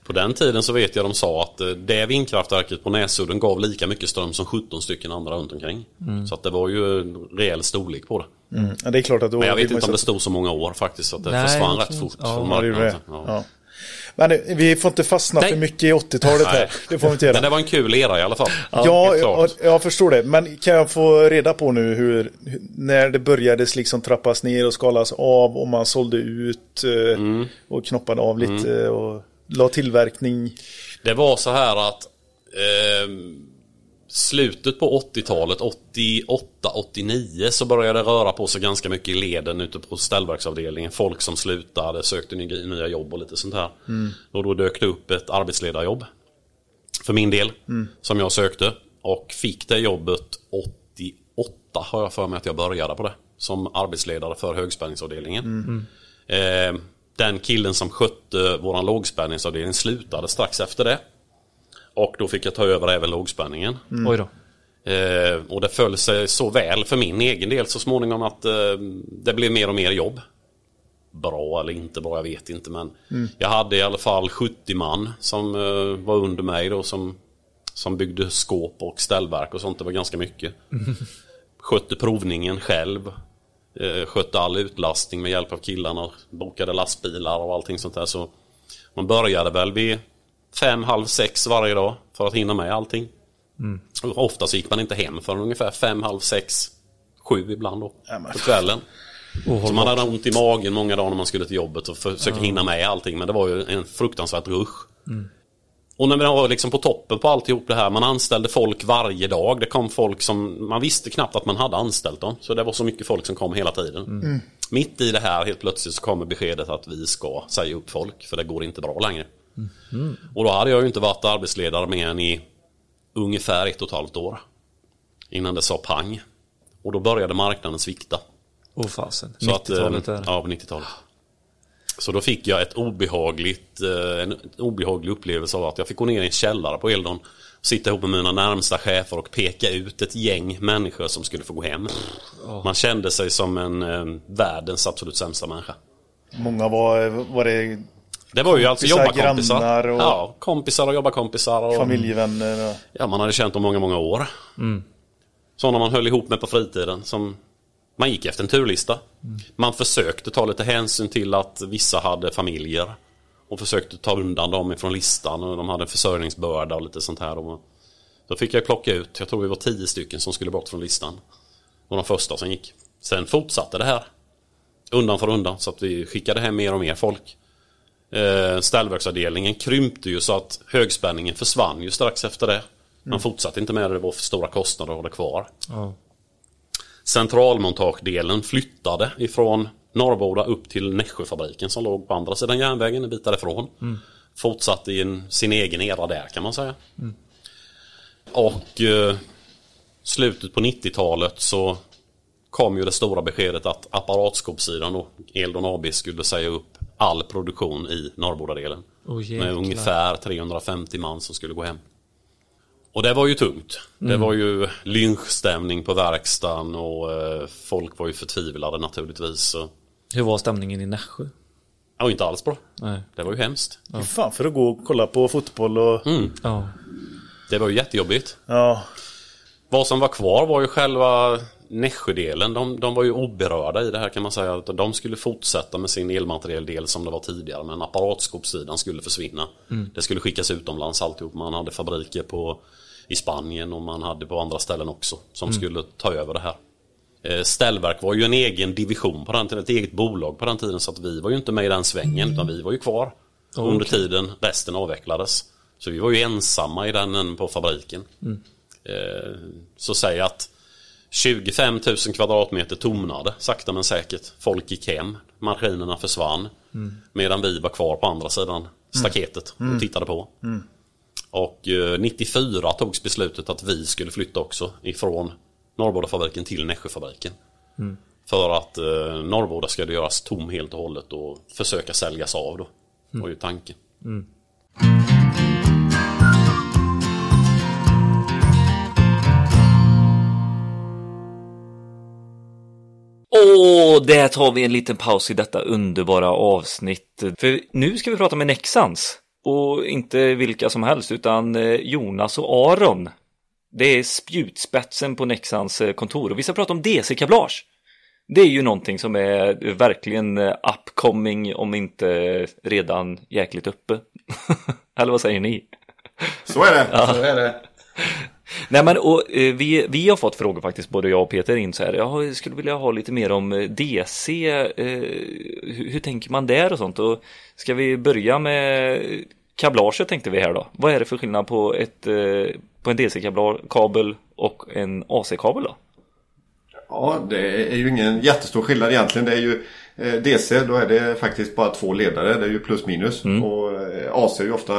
På den tiden så vet jag de sa att eh, det vindkraftverket på Näsudden gav lika mycket ström som 17 stycken andra runt omkring. Så att det var ju rejäl storlek på det. Mm. Ja, det är klart att då Men jag vet inte om det stod så många år faktiskt. Så att det Nej, försvann rätt fort ja. från marknaden. Men eh, vi får inte fastna Nej. för mycket i 80-talet här. Det får vi inte göra. Men det var en kul era i alla fall. Ja, jag, jag förstår det. Men kan jag få reda på nu hur, när det började liksom trappas ner och skalas av och man sålde ut eh, Mm. och knoppade av lite och la tillverkning. Det var så här att eh, slutet på 80-talet, 88-89 så började det röra på sig ganska mycket i leden ute på ställverksavdelningen. Folk som slutade, sökte ny- nya jobb och lite sånt här. Och då dök det upp ett arbetsledarjobb. För min del, som jag sökte. Och fick det jobbet 88 har jag för mig att jag började på det. Som arbetsledare för högspänningsavdelningen. Eh, den killen som skötte våran lågspänningsavdelning slutade strax efter det. Och då fick jag ta över även lågspänningen. Oj då. Eh, och det föll sig så väl för min egen del så småningom att eh, det blev mer och mer jobb. Bra eller inte bra, jag vet inte. Men jag hade i alla fall 70 man som eh, var under mig då som, som byggde skåp och ställverk och sånt. Det var ganska mycket. <laughs> Skötte provningen själv. Eh, skötte all utlastning med hjälp av killarna. Bokade lastbilar och allting sånt där. Så man började väl vid fem, halv sex varje dag för att hinna med allting. Och Ofta så gick man inte hem förrän ungefär fem, halv sex, sju ibland då. På kvällen. Så man hade ont i magen många dagar när man skulle till jobbet och försökte hinna med allting. Men det var ju en fruktansvärt rush. Och när vi var liksom på toppen på alltihop det här, man anställde folk varje dag. Det kom folk som, man visste knappt att man hade anställt dem. Så det var så mycket folk som kom hela tiden. Mitt i det här helt plötsligt så kommer beskedet att vi ska säga upp folk, för det går inte bra längre. Och då hade jag ju inte varit arbetsledare mer än i ungefär ett och ett halvt år. Innan det sa pang. Och då började marknaden svikta. Åh fasen. Så att, eh, 90-talet där. Ja, på 90-talet. Så då fick jag ett obehagligt, eh, en obehaglig upplevelse av att jag fick gå ner i en källare på Eldon. Sitta ihop med mina närmsta chefer och peka ut ett gäng människor som skulle få gå hem. Man kände sig som en eh, världens absolut sämsta människa. Många var, var det Det var ju alltså Kompisar, jobbarkompisar. och- Ja, kompisar och jobbarkompisar. Och, familjevänner. och- Ja, man hade känt dem många, många år. Sådana man höll ihop med på fritiden. Som man gick efter en turlista. Man försökte ta lite hänsyn till att vissa hade familjer. Och försökte ta undan dem ifrån listan. Och de hade försörjningsbörda och lite sånt här. Och då fick jag plocka ut, jag tror vi var tio stycken som skulle bort från listan. Och de första som gick. Sen fortsatte det här. Undan för undan. Så att vi skickade hem mer och mer folk. Eh, ställverksavdelningen krympte ju så att högspänningen försvann ju strax efter det. Man fortsatte inte med det, det var för stora kostnader att ha det kvar. Ja. Centralmontagedelen flyttade ifrån Norrboda upp till Nässjöfabriken som låg på andra sidan järnvägen en bit därifrån. Fortsatte i en, sin egen era där kan man säga. Och eh, slutet på 90-talet så kom ju det stora beskedet att apparatskåpssidan och Eldon AB skulle säga upp all produktion i Norrbodadelen. Jäklar. med ungefär 350 man som skulle gå hem. Och det var ju tungt. Det var ju lynchstämning på verkstaden och eh, folk var ju förtvivlade naturligtvis. Hur var stämningen i Nässjö? Ja, inte alls bra. Nej. Det var ju hemskt. Fy Fan, för att gå och kolla på fotboll och... Mm. Ja. Det var ju jättejobbigt. Ja, Vad som var kvar var ju själva Nässjödelen. De, de var ju oberörda i det här kan man säga. Att De skulle fortsätta med sin elmaterieldel som det var tidigare. Men apparatskåpssidan skulle försvinna. Det skulle skickas utomlands alltihop. Man hade fabriker på, i Spanien och man hade på andra ställen också. Som skulle ta över det här. Eh, Ställverk var ju en egen division på den tiden. Ett eget bolag på den tiden. Så att vi var ju inte med i den svängen. Utan vi var ju kvar. Under tiden resten avvecklades. Så vi var ju ensamma i den på fabriken. Eh, så säg att 25 000 kvadratmeter tomnade sakta men säkert. Folk gick hem, maskinerna försvann. Medan vi var kvar på andra sidan staketet och tittade på. Och eh, 94 togs beslutet att vi skulle flytta också ifrån Norrbodafabriken till Nässjöfabriken. För att eh, Norrboda skulle göras tom helt och hållet och försöka säljas av då. var ju tanken. Och där tar vi en liten paus i detta underbara avsnitt. För nu ska vi prata med Nexans. Och inte vilka som helst utan eh, Jonas och Aron. Det är spjutspetsen på Nexans eh, kontor och vi ska prata om DC-kablage. Det är ju någonting som är verkligen eh, upcoming om inte redan jäkligt uppe. <laughs> Eller vad säger ni? Så är det. Så är det. <laughs> Nej men och, eh, vi, vi har fått frågor faktiskt, både jag och Peter in så här. Jag skulle vilja ha lite mer om eh, DC. Eh, hur, hur tänker man där och sånt? Och ska vi börja med kablaget tänkte vi här då. Vad är det för skillnad på, ett, eh, på en DC-kabel och en AC-kabel då? Ja, det är ju ingen jättestor skillnad egentligen. Det är ju DC, då är det faktiskt bara två ledare. Det är ju plus minus. Och eh, AC är ju ofta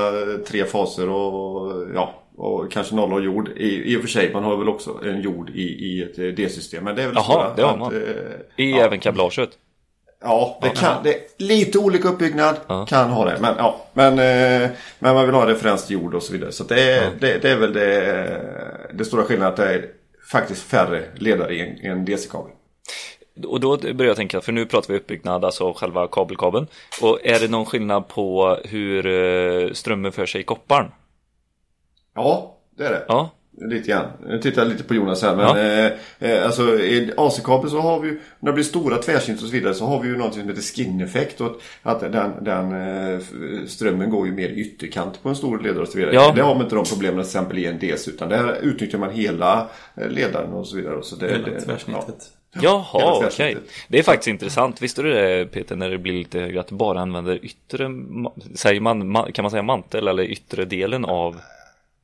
tre faser och ja, och kanske noll och jord. I, I och för sig, man har väl också en jord i, i ett eh, DC-system. Men det är väl Jaha, att, det har man. eh, I ja, även kablaget? Ja, det kan. Det är lite olika uppbyggnad. Ja. Kan ha det. Men, ja, men, eh, men man vill ha referens till jord och så vidare. Så det är, det, det är väl det, det stora skillnaden att det är faktiskt färre ledare i en, i en DC-kabel. Och då börjar jag tänka, för nu pratar vi uppbyggnad, alltså själva kabelkabeln. Och är det någon skillnad på hur strömmen för sig i kopparn? Ja, det är det. Ja, Lite grann. Nu tittar jag lite på Jonas här. Men eh, eh, alltså i AC-kabel så har vi ju, när det blir stora tvärsnitt och så vidare så har vi ju något som heter skin-effekt. Och att den, den eh, strömmen går ju mer i ytterkant på en stor ledare och så vidare. Ja. Det har man inte de problemen till exempel i en DC utan där utnyttjar man hela eh, ledaren och så vidare. Så det, Hela det, tvärsnittet. Ja, Jaha, okej. tvärsnittet. Det är faktiskt intressant. Visste du det Peter, när det blir lite högre, att du bara använder yttre, säger man, ma- kan man säga mantel eller yttre delen av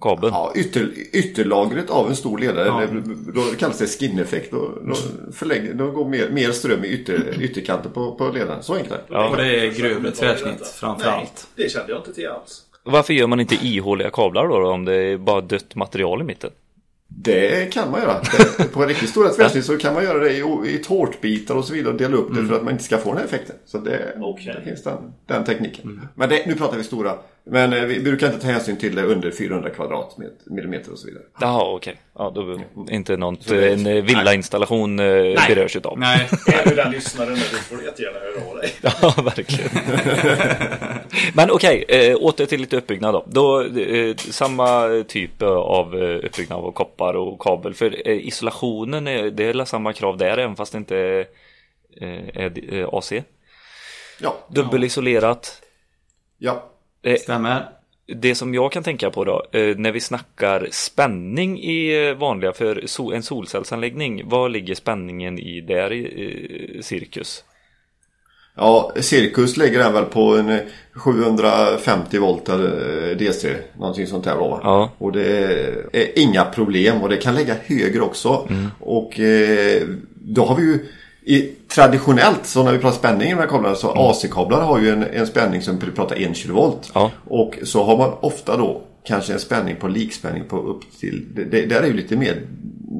kabeln? Ja, ytter, ytterlagret av en stor ledare, det, då kallas det skin-effekt. Då, då, förlägger, då går mer, mer ström i ytter, ytterkanten på, på ledaren. Så enkelt är det. Ja. Och det är grövre tvärsnitt framförallt. det kände jag inte till alls. Varför gör man inte ihåliga kablar då, då om det är bara dött material i mitten? Det kan man göra. På riktigt stora tvärsnitt så kan man göra det i, i tårtbitar och så vidare och dela upp det för att man inte ska få den här effekten. Så det, Okej. det finns den, den tekniken. Men det, nu pratar vi stora. Men eh, vi brukar inte ta hänsyn till det under 400 kvadratmillimeter och så vidare. Jaha, okej. Ja, då inte något, en eh, villainstallation eh, berörs utav. Nej, Är du den lyssnaren nu, du får jättegärna höra av dig. <laughs> Ja, verkligen. <laughs> Men okej, eh, åter till lite uppbyggnad då. då eh, samma typ av eh, uppbyggnad av koppar och kabel. För eh, isolationen, är, det är samma krav där även fast det inte är, eh, är eh, AC. Ja, Dubbelisolerat. ja. Eh, stämmer. det som jag kan tänka på då, eh, när vi snackar spänning i eh, vanliga, för en solcellsanläggning, vad ligger spänningen i där i eh, cirkus? Ja, Cirkus lägger den väl på en eh, 750 volt eller, eh, DC. Någonting sånt där då. Ja. Och det är, är inga problem och det kan lägga högre också. Mm. Och eh, då har vi ju i, traditionellt så när vi pratar spänning i de här kablarna så AC-kablar har ju en, en spänning som vi pratar 1 kV. Ja. Och så har man ofta då kanske en spänning på likspänning på upp till, det, det där är ju lite mer,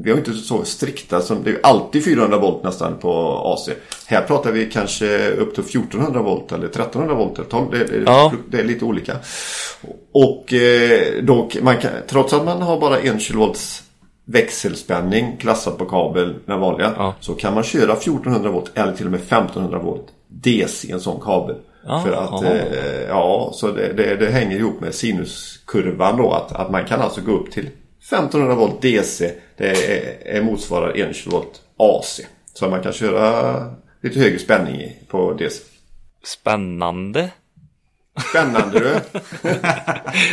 vi har inte så strikta som, det är alltid 400 volt nästan på AC. Här pratar vi kanske upp till 1400 volt eller 1300 volt eller 12, det, det, Ja. det är lite olika. Och eh, då, man kan, trots att man har bara 1 kV växelspänning klassad på kabel, den vanliga, Ja. så kan man köra 1400 volt eller till och med 1500 volt DC i en sån kabel. Ja, För att, eh, ja, så det, det, det hänger ihop med sinuskurvan då. Att, att man kan alltså gå upp till 1500 volt DC. Det är, är motsvarar 1 kV AC. Så man kan köra lite högre spänning på DC. Spännande. Spännande du! <laughs>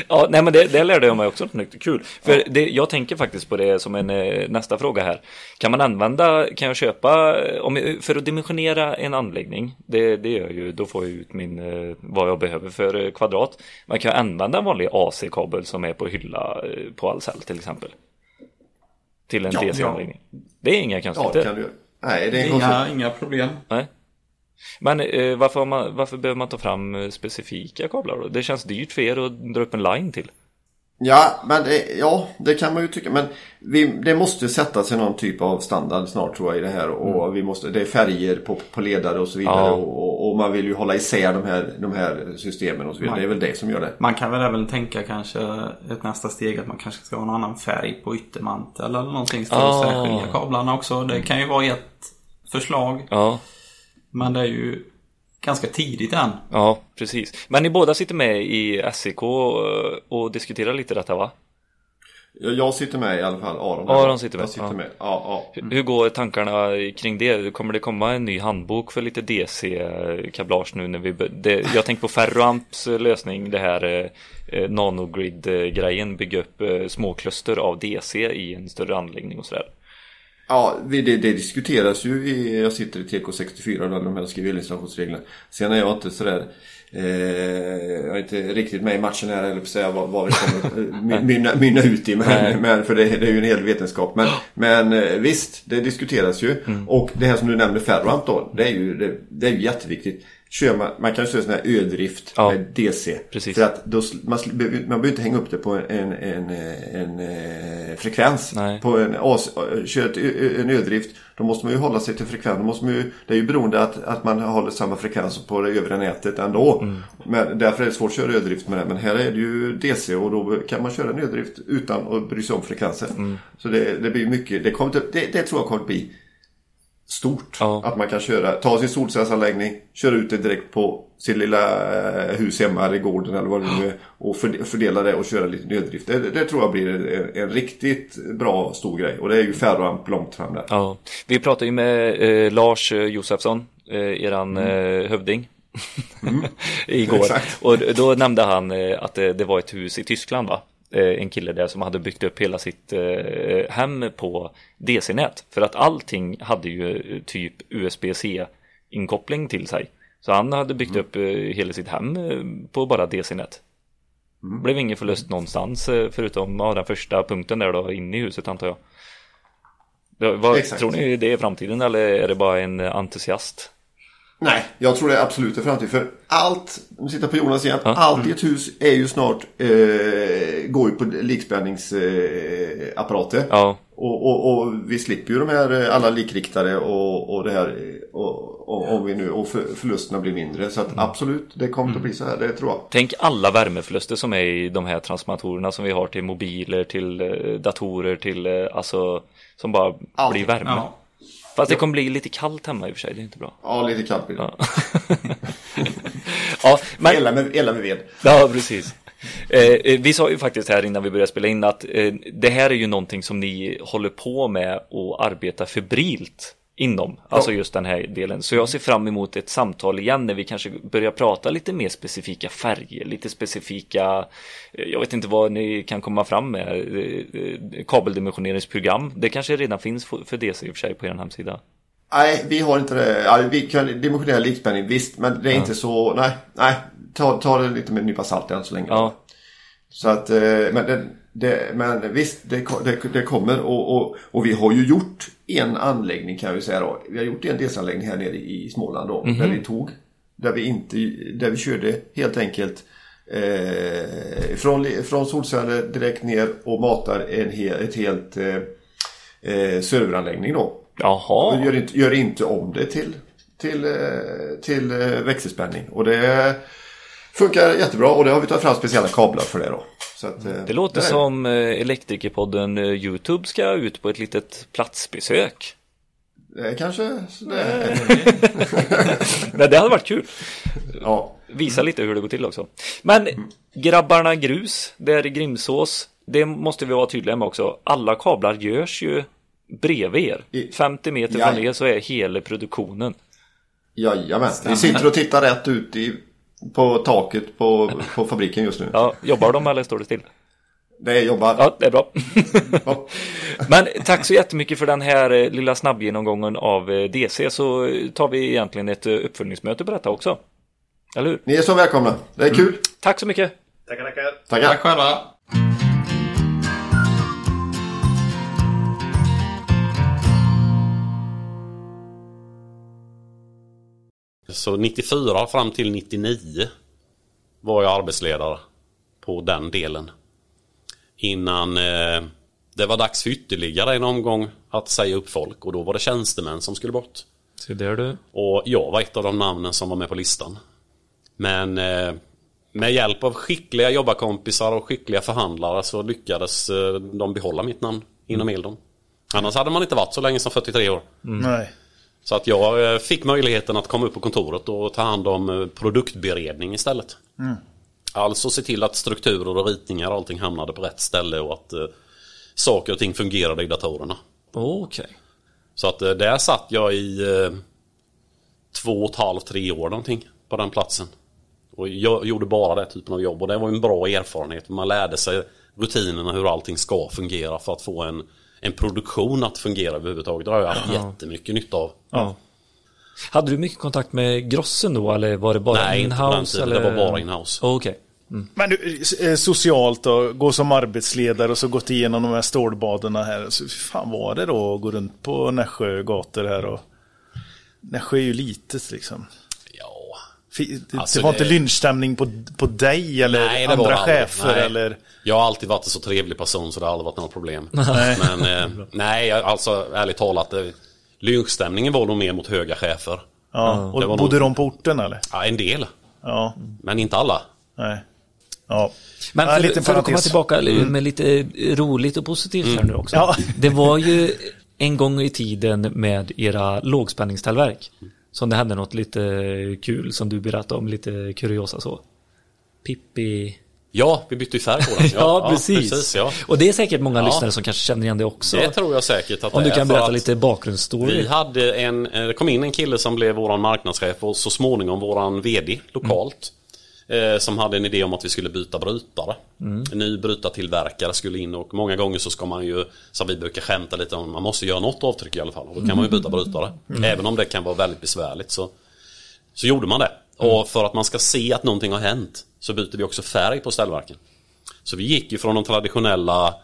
Ja, nej men det, det lärde jag mig också något nytt. Kul. För det, jag tänker faktiskt på det som en eh, nästa fråga här. Kan man använda, kan jag köpa, eh, om, jag- för att dimensionera en anläggning, det, det gör ju, då får jag ut min, eh, vad jag behöver för eh, kvadrat. Man kan använda en vanlig AC-kabel som är på hylla eh, på Ahlsell till exempel. Till en Ja, DC-anläggning. Det är inga Ja, konstigheter. det kan du göra. Nej, det är. Inga, inga problem. Nej. Men eh, varför, man, varför behöver man ta fram eh, specifika kablar då? Det känns dyrt för er att dra upp en line till. Ja, men det, ja, det kan man ju tycka. Men vi, det måste sätta sig någon typ av standard snart tror jag i det här. Och vi måste, det är färger på, på ledare och så vidare. Ja. Och, och, man vill ju hålla isär de här, de här systemen och så vidare. Det är väl det som gör det. Man kan väl även tänka kanske ett nästa steg att man kanske ska ha en annan färg på yttermantel eller någonting för Ah. att särskilja kablarna också. Det kan ju vara ett förslag. Ja, Men det är ju ganska tidigt än. ja, precis. Men ni båda sitter med i SEK och, och diskuterar lite detta va? Jag, sitter med i alla fall. Aron, Aron sitter med, Jag sitter ja. med. Ja, ja. Hur- Hur går tankarna kring det? Kommer det komma en ny handbok för lite DC-kablage nu när vi... Det, jag tänker på Ferroamps lösning, det här eh, eh, nanogrid-grejen, bygga upp eh, små kluster av DC i en större anläggning och sådär. Ja, vi- det, det diskuteras ju i, jag sitter i TK64 där de här skriver elinstallationsreglerna. Sen är jag inte sådär, eh, jag är inte riktigt med i matchen här eller säga vad, vad det kommer eh, <laughs> my- mynna, mynna ut i. Men, men, för det, det är ju en hel vetenskap. Men, men eh, visst, det diskuteras ju. Mm. Och det här som du nämnde Ferroamp då, det är ju, det, det är ju jätteviktigt. Kör man, man kan köra sån här ödrift Ja, med DC. precis. För att då, man, man behöver inte hänga upp det på en, en, en, en, eh, frekvens. Nej. På en, as, kör ett, en ödrift, då måste man ju hålla sig till frekvens. Då måste man ju, det är ju beroende att, att man håller samma frekvens på det övriga nätet ändå. Mm. Men därför är det svårt att köra ödrift med det. Men här är det ju DC och då kan man köra en ödrift utan att bry sig om frekvensen. Mm. Så det, det blir mycket, det, kommer, det, det tror jag kommer att bli stort. Ja. Att man kan köra, ta sin solcellsanläggning, köra ut det direkt på sin lilla eh, hus hemma eller gården eller vad det nu är. Och förde- fördela det och köra lite nöddrift. Det, det, tror jag blir en, en riktigt bra stor grej. Och det är ju Ferroamp långt fram där. Ja, vi pratade ju med eh, Lars eh, Josefsson, eh, eran eh, hövding. <laughs> Igår. Exakt. Och då nämnde han eh, att det, det var ett hus i Tyskland va? Eh, en kille där som hade byggt upp hela sitt eh, hem på DC-nät. För att allting hade ju eh, typ USB-C-inkoppling till sig. Så han hade byggt upp eh, hela sitt hem på bara DC-nät. Blev ingen förlust någonstans förutom ja, den första punkten där då inne i huset antar jag. Ja, vad, Exakt. tror ni det är framtiden eller är det bara en entusiast? Nej, jag tror det är absolut är framtid. För allt, nu sitter jag på Jonas igen, allt i ett hus är ju snart, eh, går ju på likspänningsapparater. Eh. Ja, Och, och, och vi slipper ju de här eh, alla likriktare och, och det här eh, och, och, och, vi nu, och för, förlusterna blir mindre. Så att absolut, det kommer att bli så här, det tror jag. Tänk alla värmeförluster som är i de här transformatorerna som vi har till mobiler, till datorer, till alltså som bara Allt. blir värme. Ja. Fast det kommer bli lite kallt hemma i och för sig, det är inte bra. Ja, lite kallt blir det. Ja, <laughs> men Ela med, ela med ved. Ja, precis. Eh, eh, vi sa ju faktiskt här innan vi började spela in att eh, det här är ju någonting som ni håller på med och arbetar febrilt inom, alltså just den här delen. Så jag ser fram emot ett samtal igen när vi kanske börjar prata lite mer specifika färger, lite specifika, eh, jag vet inte vad ni kan komma fram med, eh, eh, kabeldimensioneringsprogram. Det kanske redan finns för DC i och för sig på er hemsida. Nej, vi har inte det. Ja, vi kan dimensionera likspänning, visst. Men det är inte så, nej, nej. Ta, ta det lite med en nypa salt än så länge. Ja, Så att, men, det, det, men visst, det, det, det kommer och, och, och vi har ju gjort en anläggning kan vi säga då. Vi har gjort en delsanläggning här nere i Småland då. Där vi tog, där vi inte, där vi körde helt enkelt eh, från, från solceller direkt ner och matar en hel, ett helt eh, eh, serveranläggning då. Jaha. gör inte, gör inte om det till, till, eh, till eh, växelspänning. Och det funkar jättebra och det har vi tagit fram speciella kablar för det då. Att, eh, Det låter är som eh, Elektrikerpodden eh, Youtube ska ut på ett litet platsbesök. Det kanske sådär. <laughs> <laughs> Nej, det hade varit kul. Ja. Visa lite hur det går till också. Men Grabbarna Grus, där i Grimsås, det måste vi vara tydliga med också. Alla kablar görs ju bredvid er. I- 50 meter Ja. från er så är hela produktionen. Jajamän. Vi sitter och tittar rätt ut i, på taket på, på fabriken just nu. Ja, jobbar de eller står det still? Det jobbar. Ja, det är bra. Ja. <laughs> Men tack så jättemycket för den här eh, lilla snabbgenomgången av eh, DC så tar vi egentligen ett eh, uppföljningsmöte på detta också. Eller hur? Ni är så välkomna. Det är kul. Tack så mycket! Tackar, tackar. Tackar. Tack själva. Så 94 fram till 99 var jag arbetsledare på den delen. Innan eh, det var dags för ytterligare en omgång att säga upp folk och då var det tjänstemän som skulle bort. Så där du. Och jag var ett av de namnen som var med på listan. Men eh, med hjälp av skickliga jobbarkompisar och skickliga förhandlare så lyckades eh, de behålla mitt namn inom Eldon. Annars hade man inte varit så länge som 43 år. Nej. Så att jag eh, fick möjligheten att komma upp på kontoret och ta hand om eh, produktberedning istället. Alltså se till att strukturer och ritningar och allting hamnade på rätt ställe och att eh, saker och ting fungerade i datorerna. Okej. Så att eh, där satt jag i eh, två och ett halvt, tre år någonting på den platsen. Och jag gjorde bara den typen av jobb och det var en bra erfarenhet. Man lärde sig rutinerna hur allting ska fungera för att få en, en produktion att fungera överhuvudtaget. Det har jag haft jättemycket nytta av. Ja. Hade du mycket kontakt med Grossen då eller var det bara Nej, inhouse? Eller? Det var bara inhouse. Okej. Men du, eh, socialt då, gå som arbetsledare och så gått igenom de här stålbaderna här. Så, fan var det då att gå runt på Nässjö gator här och... Nässjö är ju litet liksom. Ja, Det, Alltså, det var det- inte lynchstämning på, på dig eller Nej, andra chefer Nej. eller... Jag har alltid varit en så trevlig person så det har aldrig varit några problem. <laughs> Men eh, nej, jag- alltså ärligt talat. eh, Lynchstämningen var nog mer mot höga chefer. Ja, och bodde nog- de på orten eller? Ja, en del. Ja, Men inte alla. nej. Ja. Men Ja, för, liten för att komma tillbaka med lite roligt och positivt här nu också. Ja. Det var ju en gång i tiden med era lågspänningsställverk. Som det hände något lite kul som du berättade om, lite kuriosa så. Pippi... Ja, vi bytte ju färg på den. <laughs> Ja, precis. ja. Och det är säkert många Ja. lyssnare som kanske känner igen det också. Det tror jag säkert att Om det du kan berätta lite bakgrundsstory. Vi hade en, eh, det kom in en kille som blev våran marknadschef och så småningom våran VD lokalt. Eh, som hade en idé om att vi skulle byta brytare. En ny brytartillverkare skulle in och många gånger så ska man ju, som vi brukar skämta lite om, man måste göra något avtryck i alla fall. Och då kan man ju byta brytare. Även om det kan vara väldigt besvärligt så, så gjorde man det. Och för att man ska se att någonting har hänt så byter vi också färg på ställverken. Så vi gick ju från de traditionella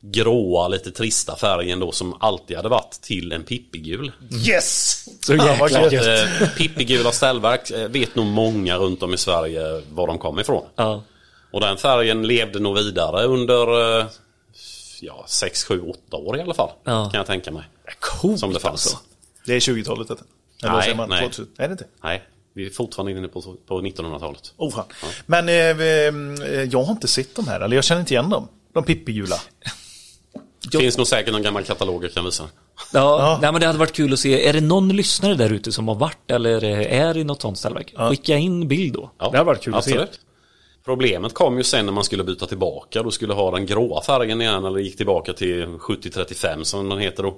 gråa, lite trista färgen då som alltid hade varit till en pippigul. Yes! Så jäkla gött. Eh, Pippigula ställverk eh, vet nog många runt om i Sverige var de kom ifrån. Ja. Och den färgen levde nog vidare under eh, ja, 6, 7, 8 år i alla fall. Ja. Kan jag tänka mig. Coolt Som det fanns. alltså. Det är 20-talet detta. Eller Nej, man? nej. 2000? Är det inte? Nej, vi är fortfarande inne på, på 1900-talet. Oh, fan. Men eh, jag har inte sett de här, eller jag känner inte igen dem. De pippigula. Det finns nog säkert någon gammal katalog jag kan visa. Ja, Nej, men det hade varit kul att se. Är det någon lyssnare där ute som har varit eller är i något sånt ställverk? Skicka in bild då. Ja, Det hade varit kul att se. absolut. Problemet kom ju sen när man skulle byta tillbaka. Du skulle ha den gråa färgen igen eller gick tillbaka till 7035 som den heter då.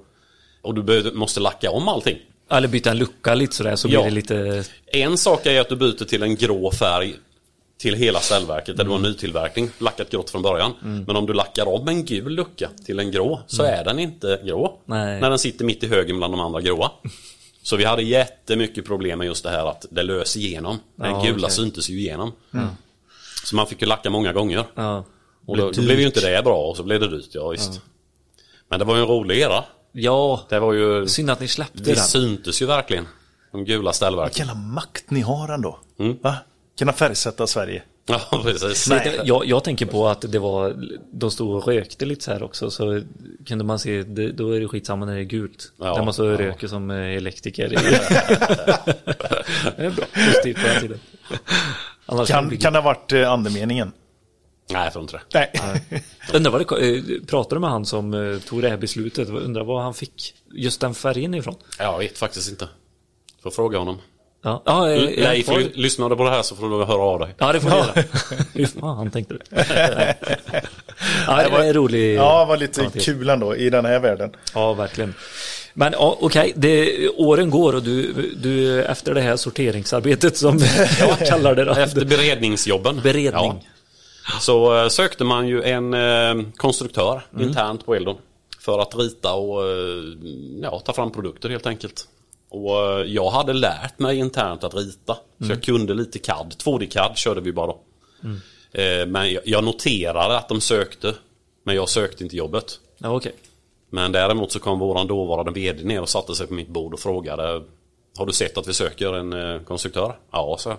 Och du måste lacka om allting. Eller byta en lucka lite sådär så Ja. blir det lite... En sak är att du byter till en grå färg till hela ställverket där du har nytillverkning, lackat grått från början. Men om du lackar om en gul lucka till en grå så är den inte grå. Nej. När den sitter mitt i högen bland de andra gråa. <laughs> Så vi hade jättemycket problem med just det här att det lös igenom. Den Ja, gula okej. syntes ju igenom. Så man fick ju lacka många gånger. Ja. Och då, då blev ju inte det bra och så blev det dyrt, ja visst. Men det var ju en rolig era. ja, Det var ju... synd att ni släppte Det den. syntes ju verkligen. De gula ställverken. Vilken jävla makt ni har ändå. Mm. Va? Kunna färgsätta Sverige. Ja, <laughs> precis. Nej, jag, jag tänker på att det var, de stod och rökte lite så här också så kunde man se, det, då är det skitsamma när det är gult. Ja, när man så ja. röker som eh, elektriker. <laughs> det är bra, positivt på den tiden. Annars Kan, kan det ha varit eh, andemeningen? Nej, jag tror inte det. Nej. Undrar vad det, eh, pratade du med han som tog det här beslutet? Undrar vad han fick just den färgen ifrån? Jag vet faktiskt inte. Får fråga honom. Ja, ja, är han Leif, ly- lyssnar du på det här så får du höra av dig. Ja, det får du göra. Hur fan tänkte du? <laughs> ja, det var en rolig... Ja, det var lite parentes. kul ändå i den här världen. Ja, verkligen. Men ja, okej, det- åren går och du, du efter det här sorteringsarbetet som <laughs> jag kallar det då. Efter beredningsjobben. Beredning. Ja, så eh, sökte man ju en eh, konstruktör Mm. internt på Eldon. För att rita och eh, ja, ta fram produkter helt enkelt. Och eh, jag hade lärt mig internt att rita. Så Mm. jag kunde lite CAD. 2D-CAD körde vi bara då. Mm. Eh, men jag, noterade att de sökte. Men jag sökte inte jobbet. Ja, okej. Men däremot så kom våran dåvarande VD ner och satte sig på mitt bord och frågade Har du sett att vi söker en eh, konstruktör? Ja, så.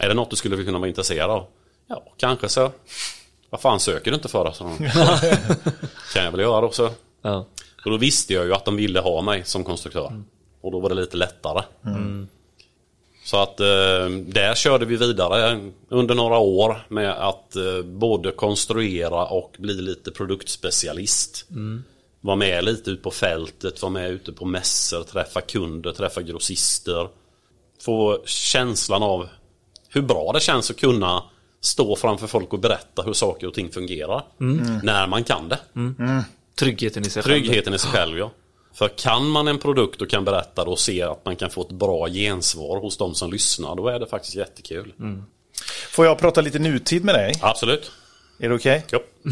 Är det något du skulle kunna vara intresserad av? Ja, kanske så. Vad fan söker du inte för? Så. <laughs> kan jag väl göra då så. Ja. Och då visste jag ju att de ville ha mig som konstruktör. Och då var det lite lättare. Så att eh, där körde vi vidare under några år med att eh, både konstruera och bli lite produktspecialist. Var med lite ut på fältet, var med ute på mässor, träffa kunder, träffa grossister. Få känslan av hur bra det känns att kunna stå framför folk och berätta hur saker och ting fungerar. När man kan det. Tryggheten i sig själv. Tryggheten i sig själv ja. För kan man en produkt och kan berätta det och se att man kan få ett bra gensvar hos de som lyssnar, då är det faktiskt jättekul. Får jag prata lite nutid med dig? Absolut. Är det okej? Jo. <laughs>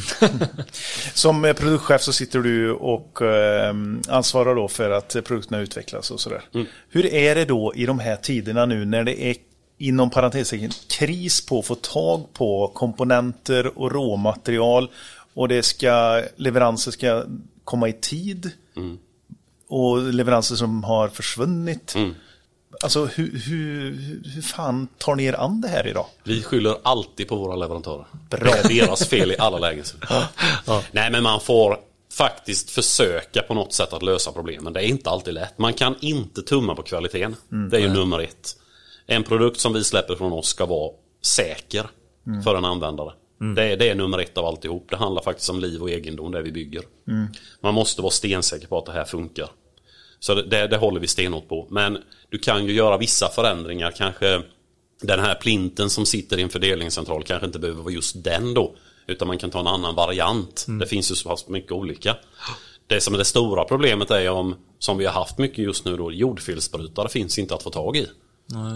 Som eh, produktchef så sitter du och eh, ansvarar då för att produkterna utvecklas och sådär. Hur är det då i de här tiderna nu när det är inom parentestecken kris på att få tag på komponenter och råmaterial och det ska, leveranser ska komma i tid och leveranser som har försvunnit. Alltså hur, hur, hur fan tar ni er an det här idag? Vi skyller alltid på våra leverantörer. Bra. Det är deras fel i alla lägen. <laughs> Nej men man får faktiskt försöka på något sätt att lösa problemen. Det är inte alltid lätt. Man kan inte tumma på kvaliteten. Det är ju nummer ett. En produkt som vi släpper från oss ska vara säker för en användare. Det, är, det är nummer ett av alltihop. Det handlar faktiskt om liv och egendom, det vi bygger. Man måste vara stensäker på att det här funkar. Så det, det, det håller vi stenhårt på. Men du kan ju göra vissa förändringar. Kanske den här plinten som sitter i en fördelningscentral kanske inte behöver vara just den då. Utan man kan ta en annan variant. Det finns ju så pass mycket olika. Det som är det stora problemet är om, som vi har haft mycket just nu då, jordfelsbrytare finns inte att få tag i.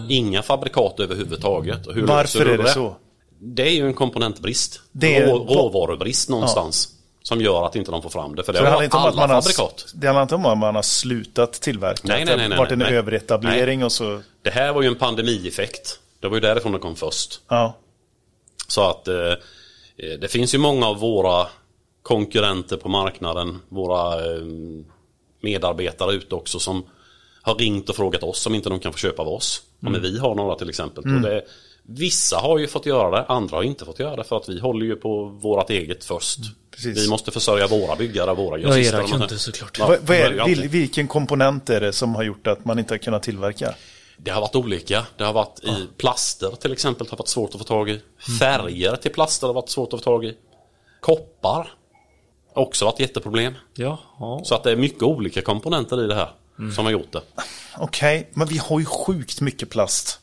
Inga fabrikat överhuvudtaget. Hur Varför är det så? Det är ju en komponentbrist. Det är- Rå, råvarubrist någonstans. Som gör att inte de får fram det. För det, Så det har handlar inte om att man har, fabrikat. det handlar inte om att man har slutat tillverka. Nej, Att nej, det nej, har nej, varit en nej. överetablering och så... Det här var ju en pandemieffekt. Det var ju därifrån det kom först. Ja. Så att eh, eh, det finns ju många av våra konkurrenter på marknaden, våra eh, medarbetare ute också som har ringt och frågat oss om inte de kan få köpa av oss. Ja, men vi har några till exempel. Och det, vissa har ju fått göra det, andra har inte fått göra det för att vi håller ju på vårat eget först. precis. Vi måste försörja våra byggare, våra Ja, grossister. era och man- kunder såklart. Ja, Vad, det är, vil, vilken komponent är det som har gjort att man inte har kunnat tillverka? Det har varit olika. Det har varit i plaster till exempel har varit svårt att få tag i. Färger till plaster har varit svårt att få tag i. Koppar. Också varit jätteproblem. Jaha. Så att det är mycket olika komponenter i det här som har gjort det. Okej, men vi har ju sjukt mycket plast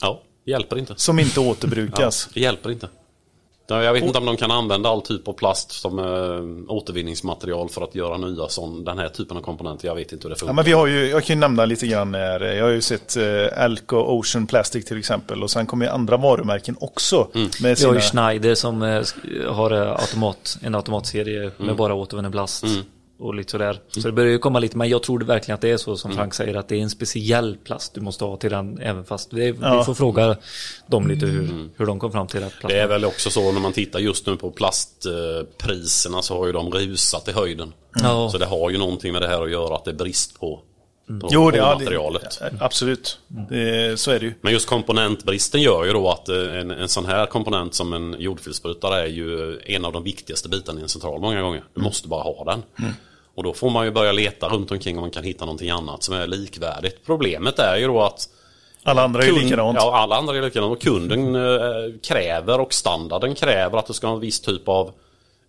Ja, det hjälper inte. som inte återbrukas. Det hjälper inte. Ja, Jag vet inte om de kan använda all typ av plast som eh, återvinningsmaterial för att göra nya sån, den här typen av komponenter. Jag vet inte hur det Ja, funkar. men vi har ju, jag kan ju nämna lite grann här. Jag har ju sett eh, Alco Ocean Plastic till exempel. Och sen kommer ju andra varumärken också. Med Vi har sina, ju Schneider som eh, har eh, automat, en automatserie med bara återvunnen plast. Och lite sådär. Så det börjar ju komma lite, men jag tror det verkligen att det är så som Frank säger, att det är en speciell plast du måste ha till den, även fast det, vi Ja. får fråga dem lite hur, hur de kom fram till rätt plast. Det är väl också så när man tittar just nu på plastpriserna så har ju de rusat i höjden. Ja. Så det har ju någonting med det här att göra att det är brist på, på, Jo, på det, ja, materialet. det, absolut. Det, så är det ju. Men just komponentbristen gör ju då att eh, en, en sån här komponent som en jordfelsbrytare är ju en av de viktigaste bitarna i en central många gånger. Du måste bara ha den. Och då får man ju börja leta runt omkring om man kan hitta någonting annat som är likvärdigt. Problemet är ju då att Alla andra är likadant. Ja, alla andra är likadant. Och kunden eh, kräver och standarden kräver att det ska ha en viss typ av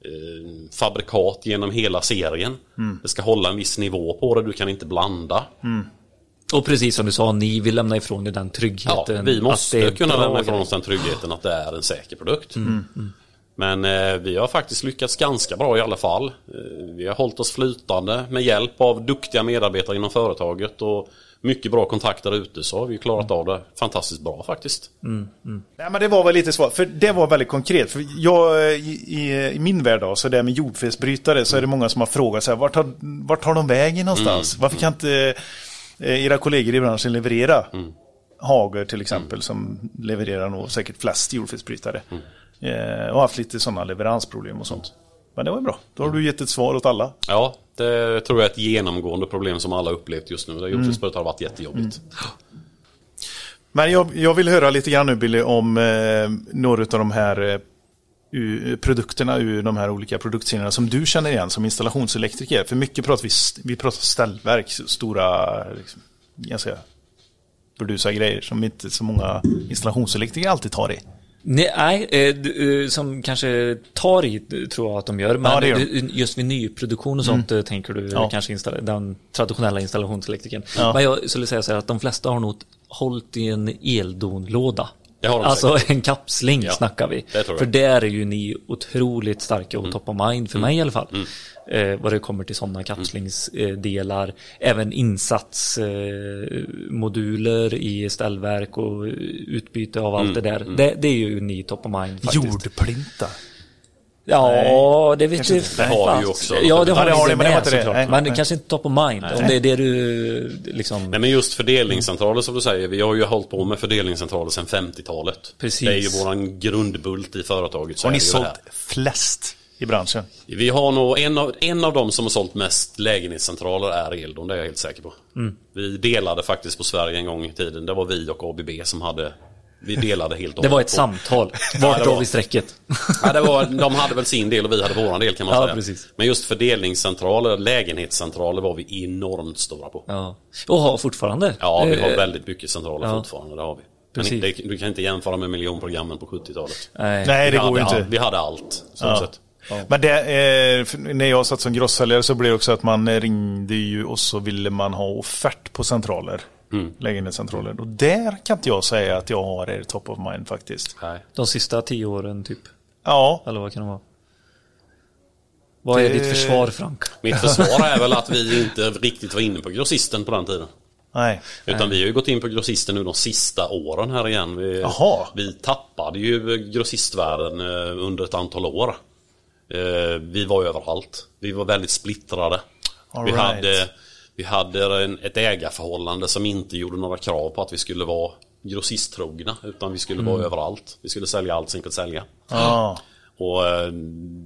eh, fabrikat genom hela serien. Mm. Det ska hålla en viss nivå på det, du kan inte blanda. Och precis som du sa, ni vill lämna ifrån er den Ja, tryggheten. vi att måste kunna lämna ifrån oss den tryggheten att det är en säker produkt. Men eh, vi har faktiskt lyckats ganska bra i alla fall. Eh, vi har hållit oss flytande med hjälp av duktiga medarbetare inom företaget och mycket bra kontakter ute så har vi klarat av det fantastiskt bra faktiskt. Nej, men det var väl lite svårt, för det var väldigt konkret. För jag, i, i, min värld då, så det med jordfelsbrytare, så är det många som har frågat så här, vart tar, vart tar de vägen någonstans? Varför kan inte eh, era kollegor i branschen leverera? Hager till exempel, som levererar nog säkert flest jordfelsbrytare. Eh, och haft lite sådana leveransproblem och sånt. Men det var bra, då har du gett ett svar åt alla. Ja, det tror jag är ett genomgående problem som alla upplevt just nu. Det jordfelsbrytare har varit jättejobbigt. Men jag, jag vill höra lite grann nu Billy om eh, några av de här eh, u- produkterna ur de här olika produktserierna som du känner igen som installationselektriker. För mycket pratar vi, vi pratar ställverk, stora, liksom, ganska burdusa grejer som inte så många installationselektriker alltid tar i. Nej, eh, eh, som kanske tar i tror jag att de gör. Men Ja, gör de. just vid nyproduktion och sånt eh, tänker du Ja. kanske installa- den traditionella installationselektrikern. Ja. Men jag skulle säga så här att de flesta har nog hållit i en eldonlåda. Alltså säkert. en kapsling Ja, snackar vi. För där är ju ni otroligt starka Mm. och top of mind, för mig i alla fall. Eh, vad det kommer till sådana kapslingsdelar. Även insatsmoduler eh, moduler i ställverk och utbyte av allt det där. Det, det är ju ni top of mind faktiskt. Jordplinta. Ja, det vet kanske du. Det har vi ju också. Ja, det Ja, har det ni ni, men det var inte det. såklart. Nej, Men nej. kanske inte top of mind. Om det är det du liksom... Nej men just fördelningscentraler som du säger, vi har ju hållit på med fördelningscentraler sedan 50-talet. Precis. Det är ju våran grundbult i företaget. så Har är ni det det sålt flest i branschen? Vi har nog en av, en av dem som har sålt mest lägenhetscentraler är Eldon, det är jag helt säker på. Mm. Vi delade faktiskt på Sverige en gång i tiden. Det var vi och ABB som hade Vi delade helt och <laughs> Det var ett på- samtal. <laughs> Vart drar vi strecket? <laughs> Ja, det var, de hade väl sin del och vi hade våran del kan man Ja, säga. precis. Men just fördelningscentraler, lägenhetscentraler var vi enormt stora på. Ja. Och har fortfarande. Ja, vi har Eh, väldigt mycket centraler ja. fortfarande, det har vi. Inte, du kan inte jämföra med miljonprogrammen på 70-talet. Nej. Nej, det vi, går hade, inte. vi hade allt, så Ja. Men det, eh, när jag satt som grossäljare så blev det också att man ringde ju och så ville man ha offert på centraler. Lägenhetscentraler. Och där kan inte jag säga att jag har er top of mind faktiskt. Nej. De sista tio åren typ. Ja, Eller vad kan det vara? Vad är Det- ditt försvar Frank? Mitt försvar är väl att vi inte riktigt var inne på grossisten på den tiden. Nej. Utan vi har ju gått in på grossister nu de sista åren här igen. Vi, Jaha. vi tappade ju grossistvärlden eh, under ett antal år. Eh, Vi var överallt. Vi var väldigt splittrade. All vi, right. hade, vi hade en, ett ägarförhållande som inte gjorde några krav på att vi skulle vara grossisttrogna. Utan vi skulle Mm. vara överallt. Vi skulle sälja allt som att sälja. Ja. Och eh,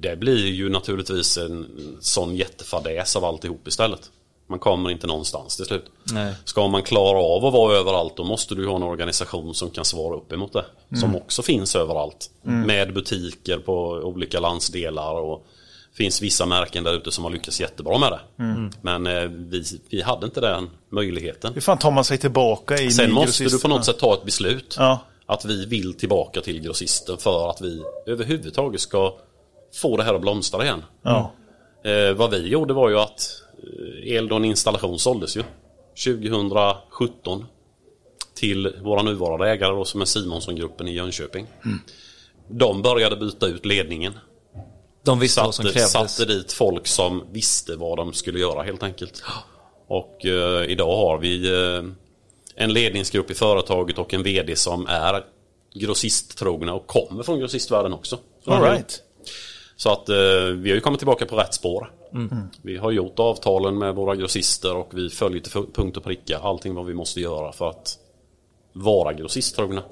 det blir ju naturligtvis en sån jättefadäs av alltihop istället. Man kommer inte någonstans till slut. Nej. Ska man klara av att vara överallt då måste du ha en organisation som kan svara upp emot det. Som också finns överallt. Med butiker på olika landsdelar och finns vissa märken där ute som har lyckats jättebra med det. Men eh, vi, vi hade inte den möjligheten. Hur fan tar man sig tillbaka i Sen måste du på något sätt ta ett beslut. Ja. Att vi vill tillbaka till grossisten för att vi överhuvudtaget ska få det här att blomstra igen. Ja. Eh, vad vi gjorde var ju att Eldon installation såldes ju 2017 till våra nuvarande ägare då, som är Simonsson-gruppen i Jönköping. De började byta ut ledningen. De visste vad som Satte, krävdes. satte dit folk som visste vad de skulle göra helt enkelt. Och eh, idag har vi eh, en ledningsgrupp i företaget och en VD som är grossisttrogna och kommer från grossistvärlden också. Så All right. så att eh, vi har ju kommit tillbaka på rätt spår. Vi har gjort avtalen med våra grossister och vi följer till punkt och pricka allting vad vi måste göra för att vara grossisttrogna.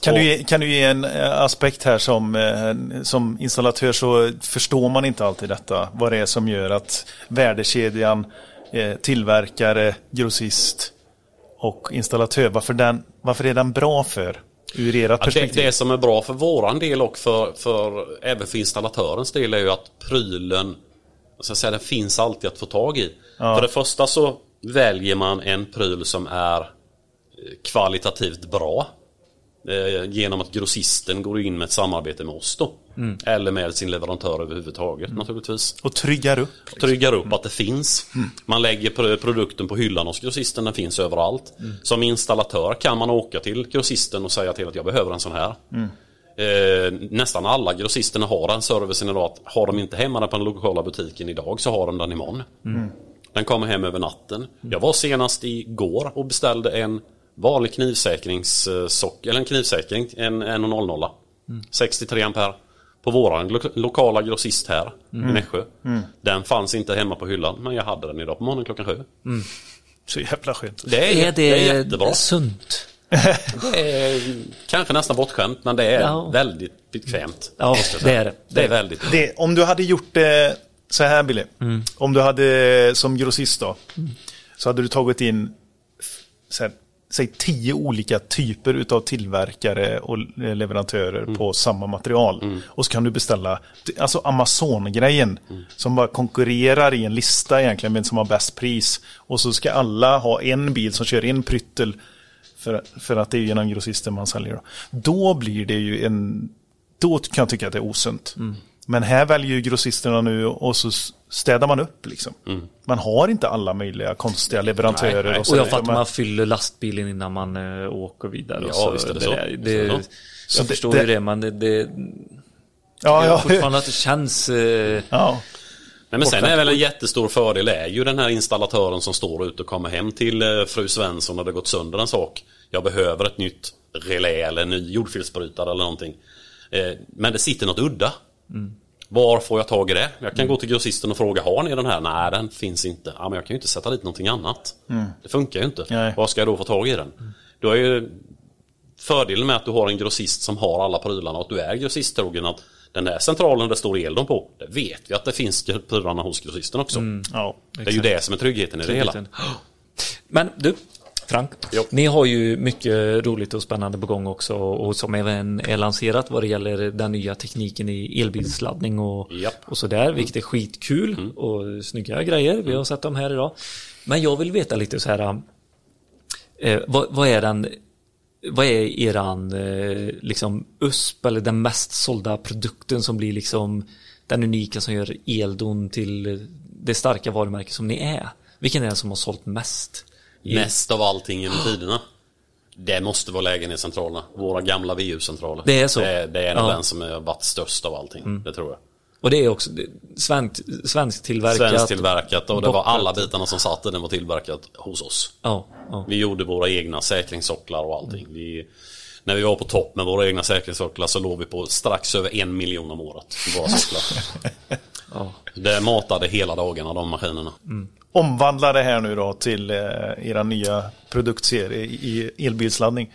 Kan, du ge, kan du ge en eh, aspekt här som, eh, som installatör så förstår man inte alltid detta. Vad det är som gör att värdekedjan, eh, tillverkare, grossist och installatör, varför, den, varför är den bra för? Ur ert Ja, det, perspektiv? det som är bra för våran del och för, för även för installatörens del är ju att prylen så att säga, den finns alltid att få tag i. För det första så väljer man en pryl som är eh, kvalitativt bra. Eh, genom att grossisten går in med ett samarbete med oss då. Eller med sin leverantör överhuvudtaget naturligtvis. Och tryggar upp. Tryggar upp att det finns. Man lägger pro- produkten på hyllan hos grossisten, den finns överallt. Som installatör kan man åka till grossisten och säga till att jag behöver en sån här. Eh, nästan alla grossisterna har den servicen idag. att Har de inte hemma den på den lokala butiken idag så har de den imorgon. Den kommer hem över natten. Jag var senast igår och beställde en vanlig knivsäkringssock, eller en knivsäkring, en 1.00. 63 ampere. På våran lo- lokala grossist här i Nässjö. Den fanns inte hemma på hyllan men jag hade den idag på morgonen klockan sju. Så jävla skönt. Det är, Är det det, är jättebra. sunt? Det är kanske nästan bortskämt men det är Ja. väldigt bekvämt. Ja, det är det. Det är väldigt Det, om du hade gjort det så här Billy. Om du hade som grossist då. Så hade du tagit in här, säg tio olika typer utav tillverkare och leverantörer på samma material. Och så kan du beställa, alltså Amazon-grejen. Som bara konkurrerar i en lista egentligen, vem som har bäst pris. Och så ska alla ha en bil som kör en pryttel. För, för att det är genom grossisten man säljer. Då. då blir det ju en då kan jag tycka att det är osunt. Men här väljer ju grossisterna nu och så städar man upp liksom. Man har inte alla möjliga konstiga leverantörer. Nej, nej. Och, så Och jag fattar Man- man fyller lastbilen innan man eh, åker vidare. Ja, visst är det så. där- det, Så. jag det- förstår det- ju det, men det, det, ja, jag ja, fortfarande att det känns... Eh, ja. Nej, men sen är väl en jättestor fördel är ju den här installatören som står ute och kommer hem till eh, fru Svensson när det gått sönder en sak. Jag behöver ett nytt relä eller en ny jordfelsbrytare eller någonting. Eh, Men det sitter något udda. Var får jag tag i det? Jag kan gå till grossisten och fråga, har ni den här? Nej, den finns inte. Ja, men jag kan ju inte sätta dit någonting annat. Det funkar ju inte. Nej. Var ska jag då få tag i den? Då är ju fördelen med att du har en grossist som har alla prylarna och att du är grossisttrogen att den där centralen det står Eldon på, det vet vi att det finns prylarna hos grossisten också. ja. Det är ju det som är tryggheten i det hela. tryggheten. Men du, Frank. Jo. Ni har ju mycket roligt och spännande på gång också och som även är lanserat vad det gäller den nya tekniken i elbilsladdning och, och sådär, vilket är skitkul och snygga grejer. Vi har sett dem här idag. Men jag vill veta lite så här, eh, vad, vad är den vad är eran eh, liksom USP eller den mest sålda produkten som blir liksom den unika som gör Eldon till det starka varumärke som ni är? Vilken är den som har sålt mest? Mest av allting genom tiderna. Det måste vara lägenhetscentralerna. Våra gamla VU-centraler. Det är så? Det, det är nog Ja. den som har varit störst av allting. Det tror jag. Och det är också svensk, svensk tillverkat. Svensktillverkat och det var alla bitarna som satt i den var tillverkat hos oss. Ja, ja. Vi gjorde våra egna säkringssocklar och allting. Vi, när vi var på topp med våra egna säkringssocklar så låg vi på strax över en miljon om året. Våra socklar. <laughs> ja. Det matade hela dagarna de maskinerna. Omvandla det här nu då till eh, era nya produktserie i elbilsladdning.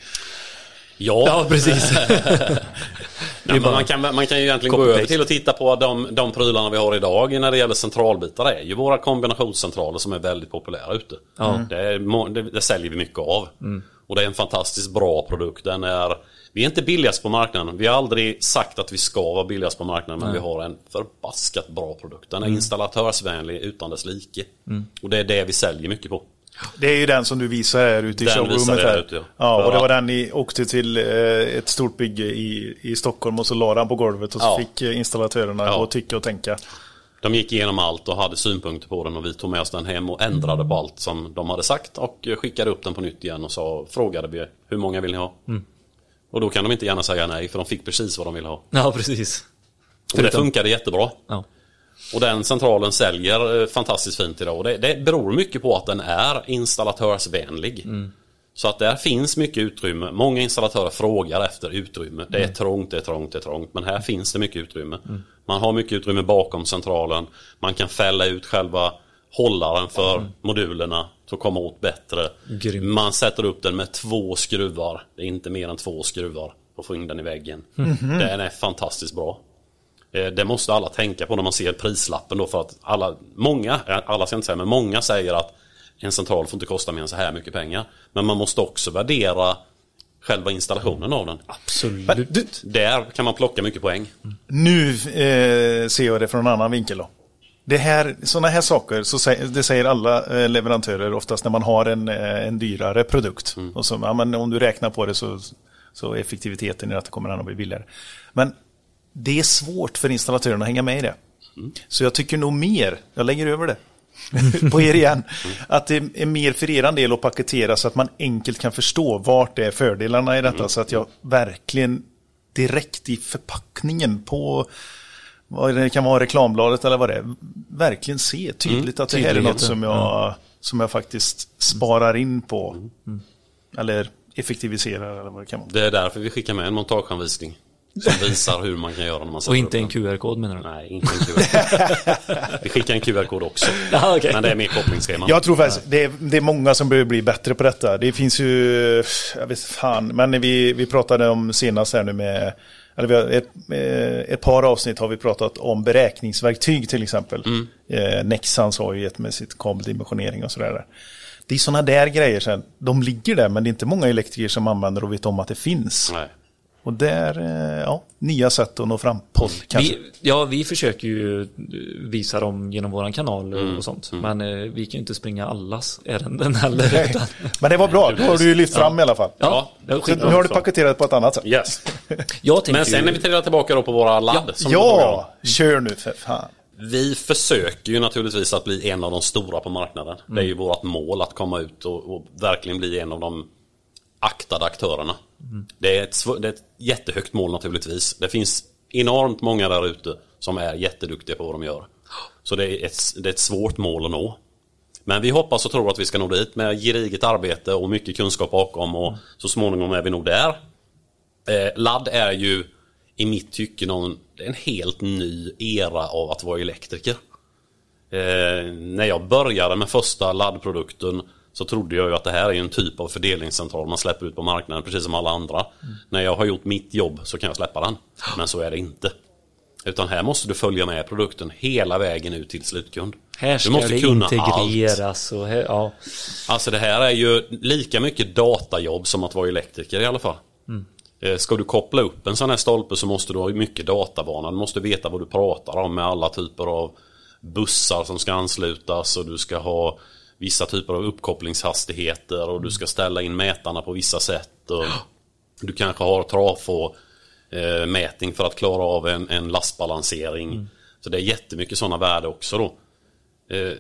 Ja, ja, precis. <laughs> Nej, man, kan, man kan ju egentligen gå över till att titta på de, de prylarna vi har idag när det gäller centralbitar. Det är ju våra kombinationscentraler som är väldigt populära ute. Det, är, det, det säljer vi mycket av. Och det är en fantastiskt bra produkt. Den är, vi är inte billigast på marknaden. Vi har aldrig sagt att vi ska vara billigast på marknaden. Men vi har en förbaskat bra produkt. Den är installatörsvänlig utan dess like. Och det är det vi säljer mycket på. Det är ju den som du visar här ute i Den showroomet här. ute, ja. ja, och det var den ni åkte till eh, ett stort bygge i, i Stockholm och så la den på golvet och så Ja. fick eh, installatörerna Ja. gå och tycka och tänka. De gick igenom allt och hade synpunkter på den och vi tog med oss den hem och ändrade på allt som de hade sagt och skickade upp den på nytt igen och sa, frågade vi hur många vill ni ha? Och då kan de inte gärna säga nej för de fick precis vad de ville ha. ja, precis. Och det funkade jättebra. Ja. Och den centralen säljer eh, fantastiskt fint idag och det, det beror mycket på att den är installatörsvänlig. Så att där finns mycket utrymme. Många installatörer frågar efter utrymme. Det är trångt, det är trångt, det är trångt. Men här finns det mycket utrymme. Man har mycket utrymme bakom centralen. Man kan fälla ut själva hållaren för modulerna så kommer åt bättre. Grymt. Man sätter upp den med två skruvar. Det är inte mer än två skruvar. Och få in den i väggen. Den är fantastiskt bra. Eh, Det måste alla tänka på när man ser prislappen då för att alla, många, eh, alla ska inte säga, men många säger att en central får inte kosta mer än så här mycket pengar. Men man måste också värdera själva installationen av den. Absolut. Du, Där kan man plocka mycket poäng. nu eh, ser jag det från en annan vinkel då. Det här, sådana här saker, så säger, det säger alla eh, leverantörer oftast när man har en, en dyrare produkt. Och så, ja, men om du räknar på det så, så effektiviteten i att det kommer att bli billigare. Men det är svårt för installatörerna att hänga med i det. Så jag tycker nog mer, jag lägger över det <laughs> på er igen, att det är mer för er del att paketera så att man enkelt kan förstå vart det är fördelarna i detta. Så att jag verkligen direkt i förpackningen på vad det kan vara reklambladet eller vad det är, verkligen se tydligt att det här är något som jag, som jag faktiskt sparar in på. Eller effektiviserar eller vad det kan vara. Det är därför vi skickar med en montageanvisning. Som visar hur man kan göra när man Och inte en. QR-kod menar du? Nej, inte en QR-kod. vi skickar en QR-kod också. <laughs> Ja, okej. Men det är mer kopplingsschema. Jag tror faktiskt det är, det är många som behöver bli bättre på detta. Det finns ju, jag vet fan, men vi, vi pratade om senast här nu med, eller vi har ett, eh, ett par avsnitt har vi pratat om beräkningsverktyg till exempel. Eh, Nexans har ju ett med sitt kabeldimensionering och sådär. Det är sådana där grejer sen. De ligger där men det är inte många elektriker som använder och vet om att det finns. Nej. Och där, eh, ja, nya sätt att nå fram på kanske. Vi, ja, vi försöker ju visa dem genom våran kanal Mm, och sånt. Men eh, vi kan ju inte springa allas ärenden heller. Utan, Men det var bra, <laughs> då har du ju lyft fram i alla fall. ja, det var Så nu har du paketerat på ett annat sätt. Yes. <laughs> Men sen när vi trillar tillbaka då på våra ladd. frågar om. Ja, kör nu för fan. Vi försöker ju naturligtvis att bli en av de stora på marknaden. Det Mm. är ju vårt mål att komma ut och, och verkligen bli en av de aktade aktörerna. Mm. Det, är ett, det är ett jättehögt mål naturligtvis. Det finns enormt många där ute som är jätteduktiga på vad de gör. Så det är, ett, det är ett svårt mål att nå. Men vi hoppas och tror att vi ska nå dit med gediget arbete och mycket kunskap bakom och så småningom är vi nog där. Eh, ladd är ju i mitt tycke någon, det är en helt ny era av att vara elektriker. Eh, när jag började med första laddprodukten så trodde jag ju att det här är en typ av fördelningscentral man släpper ut på marknaden precis som alla andra. När jag har gjort mitt jobb så kan jag släppa den. Men så är det inte. Utan här måste du följa med produkten hela vägen ut till slutkund. Här du ska måste det kunna allt. integreras och här, ja. Alltså det här är ju lika mycket datajobb som att vara elektriker i alla fall. Eh, Ska du koppla upp en sån här stolpe så måste du ha mycket databana. Du måste veta vad du pratar om med alla typer av bussar som ska anslutas och du ska ha vissa typer av uppkopplingshastigheter och du ska ställa in mätarna på vissa sätt. Och du kanske har trafo eh, mätning för att klara av en, en lastbalansering. Så det är jättemycket sådana värden också då. Eh,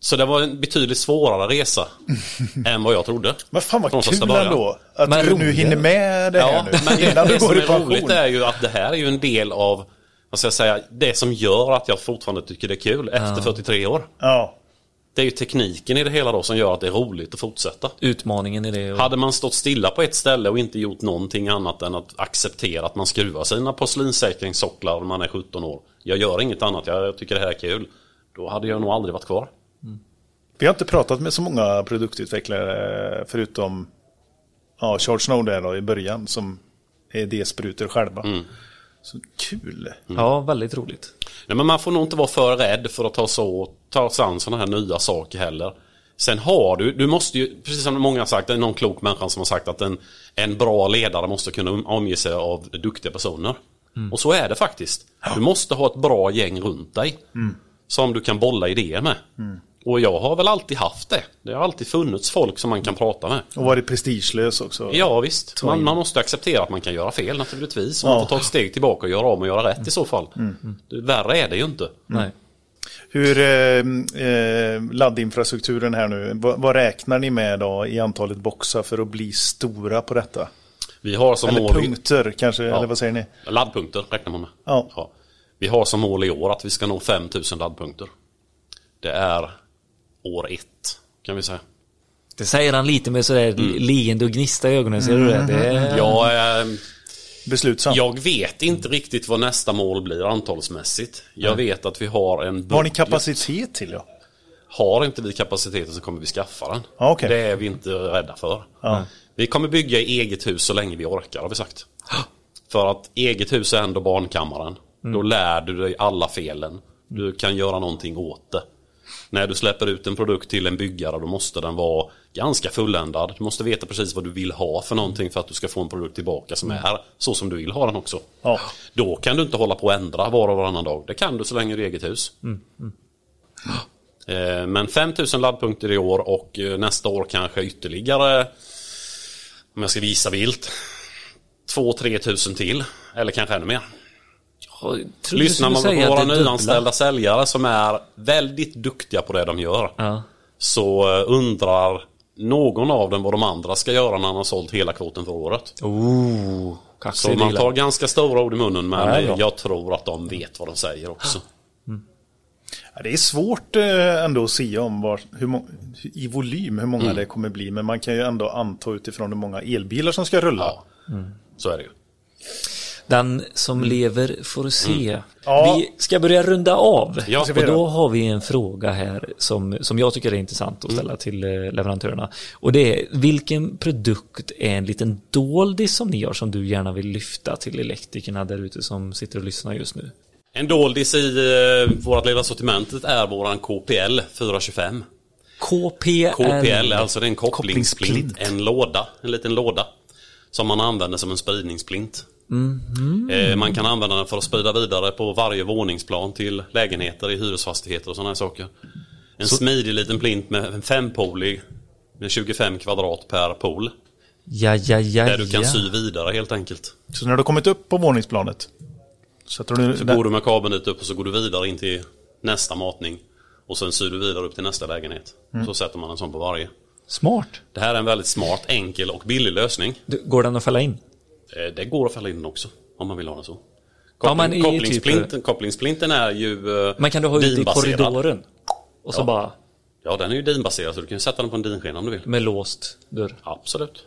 så det var en betydligt svårare resa <laughs> än vad jag trodde. Men fan vad Från kul ändå. Att Men du nu roligare. hinner med det här Ja, nu. men det, innan det du som är pension. roligt är ju att det här är ju en del av vad ska jag säga, det som gör att jag fortfarande tycker det är kul efter 43 år. Ja. Det är ju tekniken i det hela då som gör att det är roligt att fortsätta. Utmaningen i det. Och... Hade man stått stilla på ett ställe och inte gjort någonting annat än att acceptera att man skruvar sina porslinssäkringssocklar när man är 17 år. Jag gör inget annat, jag tycker det här är kul. Då hade jag nog aldrig varit kvar. Vi har inte pratat med så många produktutvecklare förutom ja, Charles Snow där då, i början som är D-sprutor själva. Så kul. Ja, väldigt roligt. Nej, men man får nog inte vara för rädd för att ta, så, ta sig an sådana här nya saker heller. Sen har du, du måste ju, precis som många har sagt, det är någon klok människa som har sagt att en, en bra ledare måste kunna omge sig av duktiga personer. Och så är det faktiskt. Du måste ha ett bra gäng runt dig. Som du kan bolla idéer med. Och jag har väl alltid haft det. Det har alltid funnits folk som man kan prata med. Och varit prestigelös också. Ja visst, man, man måste acceptera att man kan göra fel naturligtvis. Och man får ta ett steg tillbaka och göra om och göra rätt i så fall. Det, värre är det ju inte. Nej. Hur eh, eh, laddinfrastrukturen här nu, vad, vad räknar ni med då i antalet boxar för att bli stora på detta? Vi har som Eller mål... punkter kanske, eller vad säger ni? Laddpunkter räknar man med. Ja. Vi har som mål i år att vi ska nå 5000 laddpunkter. Det är år ett, kan vi säga. Det säger han lite med sådär leende och gnista i ögonen, ser du det? det är... Jag, eh, Beslutsam. jag vet inte riktigt vad nästa mål blir antalsmässigt. Jag vet att vi har en Har ni budget. kapacitet till ja? Har inte vi kapaciteten så kommer vi skaffa den. Ja, okej. Det är vi inte rädda för. Vi kommer bygga i eget hus så länge vi orkar har vi sagt. För att eget hus är ändå barnkammaren. Då lär du dig alla felen. Du kan göra någonting åt det. När du släpper ut en produkt till en byggare då måste den vara ganska fulländad. Du måste veta precis vad du vill ha för någonting för att du ska få en produkt tillbaka som är så som du vill ha den också. Ja. Då kan du inte hålla på och ändra var och varannan dag. Det kan du så länge du är eget hus. Eh, Men 5000 laddpunkter i år och eh, nästa år kanske ytterligare, om jag ska visa vilt, 2-3 tusen till. Eller kanske ännu mer. Lyssnar man på våra nyanställda säljare som är väldigt duktiga på det de gör. Ja. Så eh, undrar någon av dem vad de andra ska göra när han har sålt hela kvoten för året. Oh, Så man tar ganska stora ord i munnen men ja. jag tror att de vet vad de säger också. Ja, Det är svårt eh, ändå att säga om var, hur i volym hur många Mm. det kommer bli. Men man kan ju ändå anta utifrån hur många elbilar som ska rulla. Ja, så är det ju. Den som lever får se. Ja. Vi ska börja runda av. Ja. och då har vi en fråga här som, som jag tycker är intressant att ställa till eh, leverantörerna. Och det är, vilken produkt är en liten doldis som ni har som du gärna vill lyfta till elektrikerna där ute som sitter och lyssnar just nu? En doldis i eh, vårt lilla sortimentet är våran KPL 425. KPL. KPL, alltså det är en kopplingsplint. Kopplingsplint. En låda, en liten låda. Som man använder som en spridningsplint. Eh, man kan använda den för att sprida vidare på varje våningsplan till lägenheter i hyresfastigheter och sådana här saker. En smidig liten plint med en fempolig med 25 kvadrat per pool. Ja, ja, ja, Där du kan ja. sy vidare helt enkelt. Så när du har kommit upp på våningsplanet. Sätter du Så går du med kabeln dit upp och så går du vidare in till nästa matning. Och sen syr du vidare upp till nästa lägenhet. Så sätter man en sån på varje. Smart. Det här är en väldigt smart, enkel och billig lösning. Du, går den att fälla in? Eh, Det går att fälla in den också. Om man vill ha den så. Ja, men Koppling, i kopplingsplinten, kopplingsplinten är ju eh, Men kan du ha ute i korridoren? Och så Ja. bara Ja, den är ju dinbaserad så du kan sätta den på en dinskena om du vill. med låst dörr. Absolut.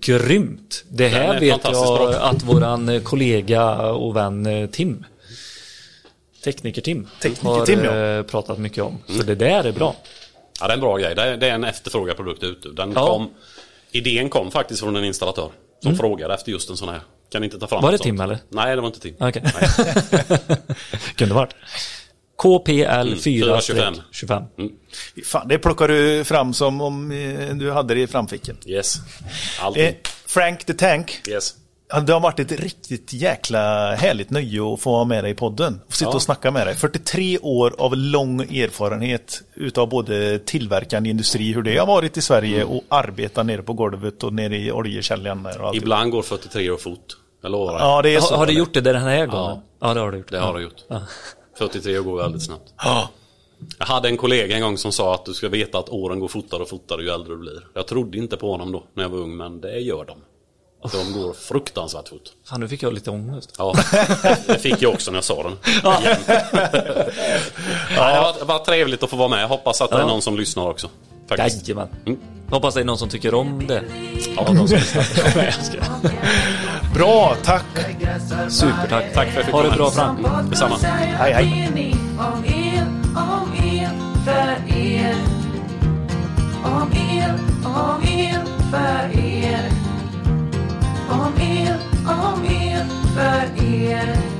Grymt! Det här är vet jag bra. att våran eh, kollega och vän Tim Tekniker-Tim Tekniker-Tim, har ja. eh, pratat mycket om. Mm. Så det där är bra. Ja, det är en bra grej. Det är, det är en efterfrågad produkt ute. Den Ja. kom, idén kom faktiskt från en installatör. Som frågade efter just en sån här. Kan ni inte ta fram Var det Tim, sånt? eller? Nej, det var inte Tim. Okej. Nej. <laughs> Kunde varit. KPL 425. 425. Fan, det plockar du fram som om eh, du hade det i framfickan. Yes. Alltid. Eh, Frank the Tank. Yes. Ja, Det har varit ett riktigt jäkla härligt nöje att få ha med dig i podden. Få sitta Ja. och snacka med dig. 43 år av lång erfarenhet utav både tillverkande industri, hur det har varit i Sverige och arbeta nere på golvet och nere i oljekällan. Och. Ibland går 43 år fort. Jag lovar. Ja, det är så. Har, har du gjort det den här gången? Ja. Ja, det har du gjort. Det har du gjort. 43 år går väldigt snabbt. Ja. Jag hade en kollega en gång som sa att du ska veta att åren går fortare och fortare ju äldre du blir. Jag trodde inte på honom då när jag var ung, men det gör de. De går fruktansvärt fort. Fan, nu fick jag lite ångest. Ja, det fick jag också när jag sa den. Igen. ja, det, var, var trevligt att få vara med. Hoppas att det är Ja. någon som lyssnar också. Faktiskt. Jajamän. Mm. Hoppas det är någon som tycker om det. Ja, de som lyssnar. <laughs> Bra, tack! Supertack. Tack för att jag fick Ha det bra. Frank. Detsamma. Hej, hej. Om el, om el, för er om er, om er, för er.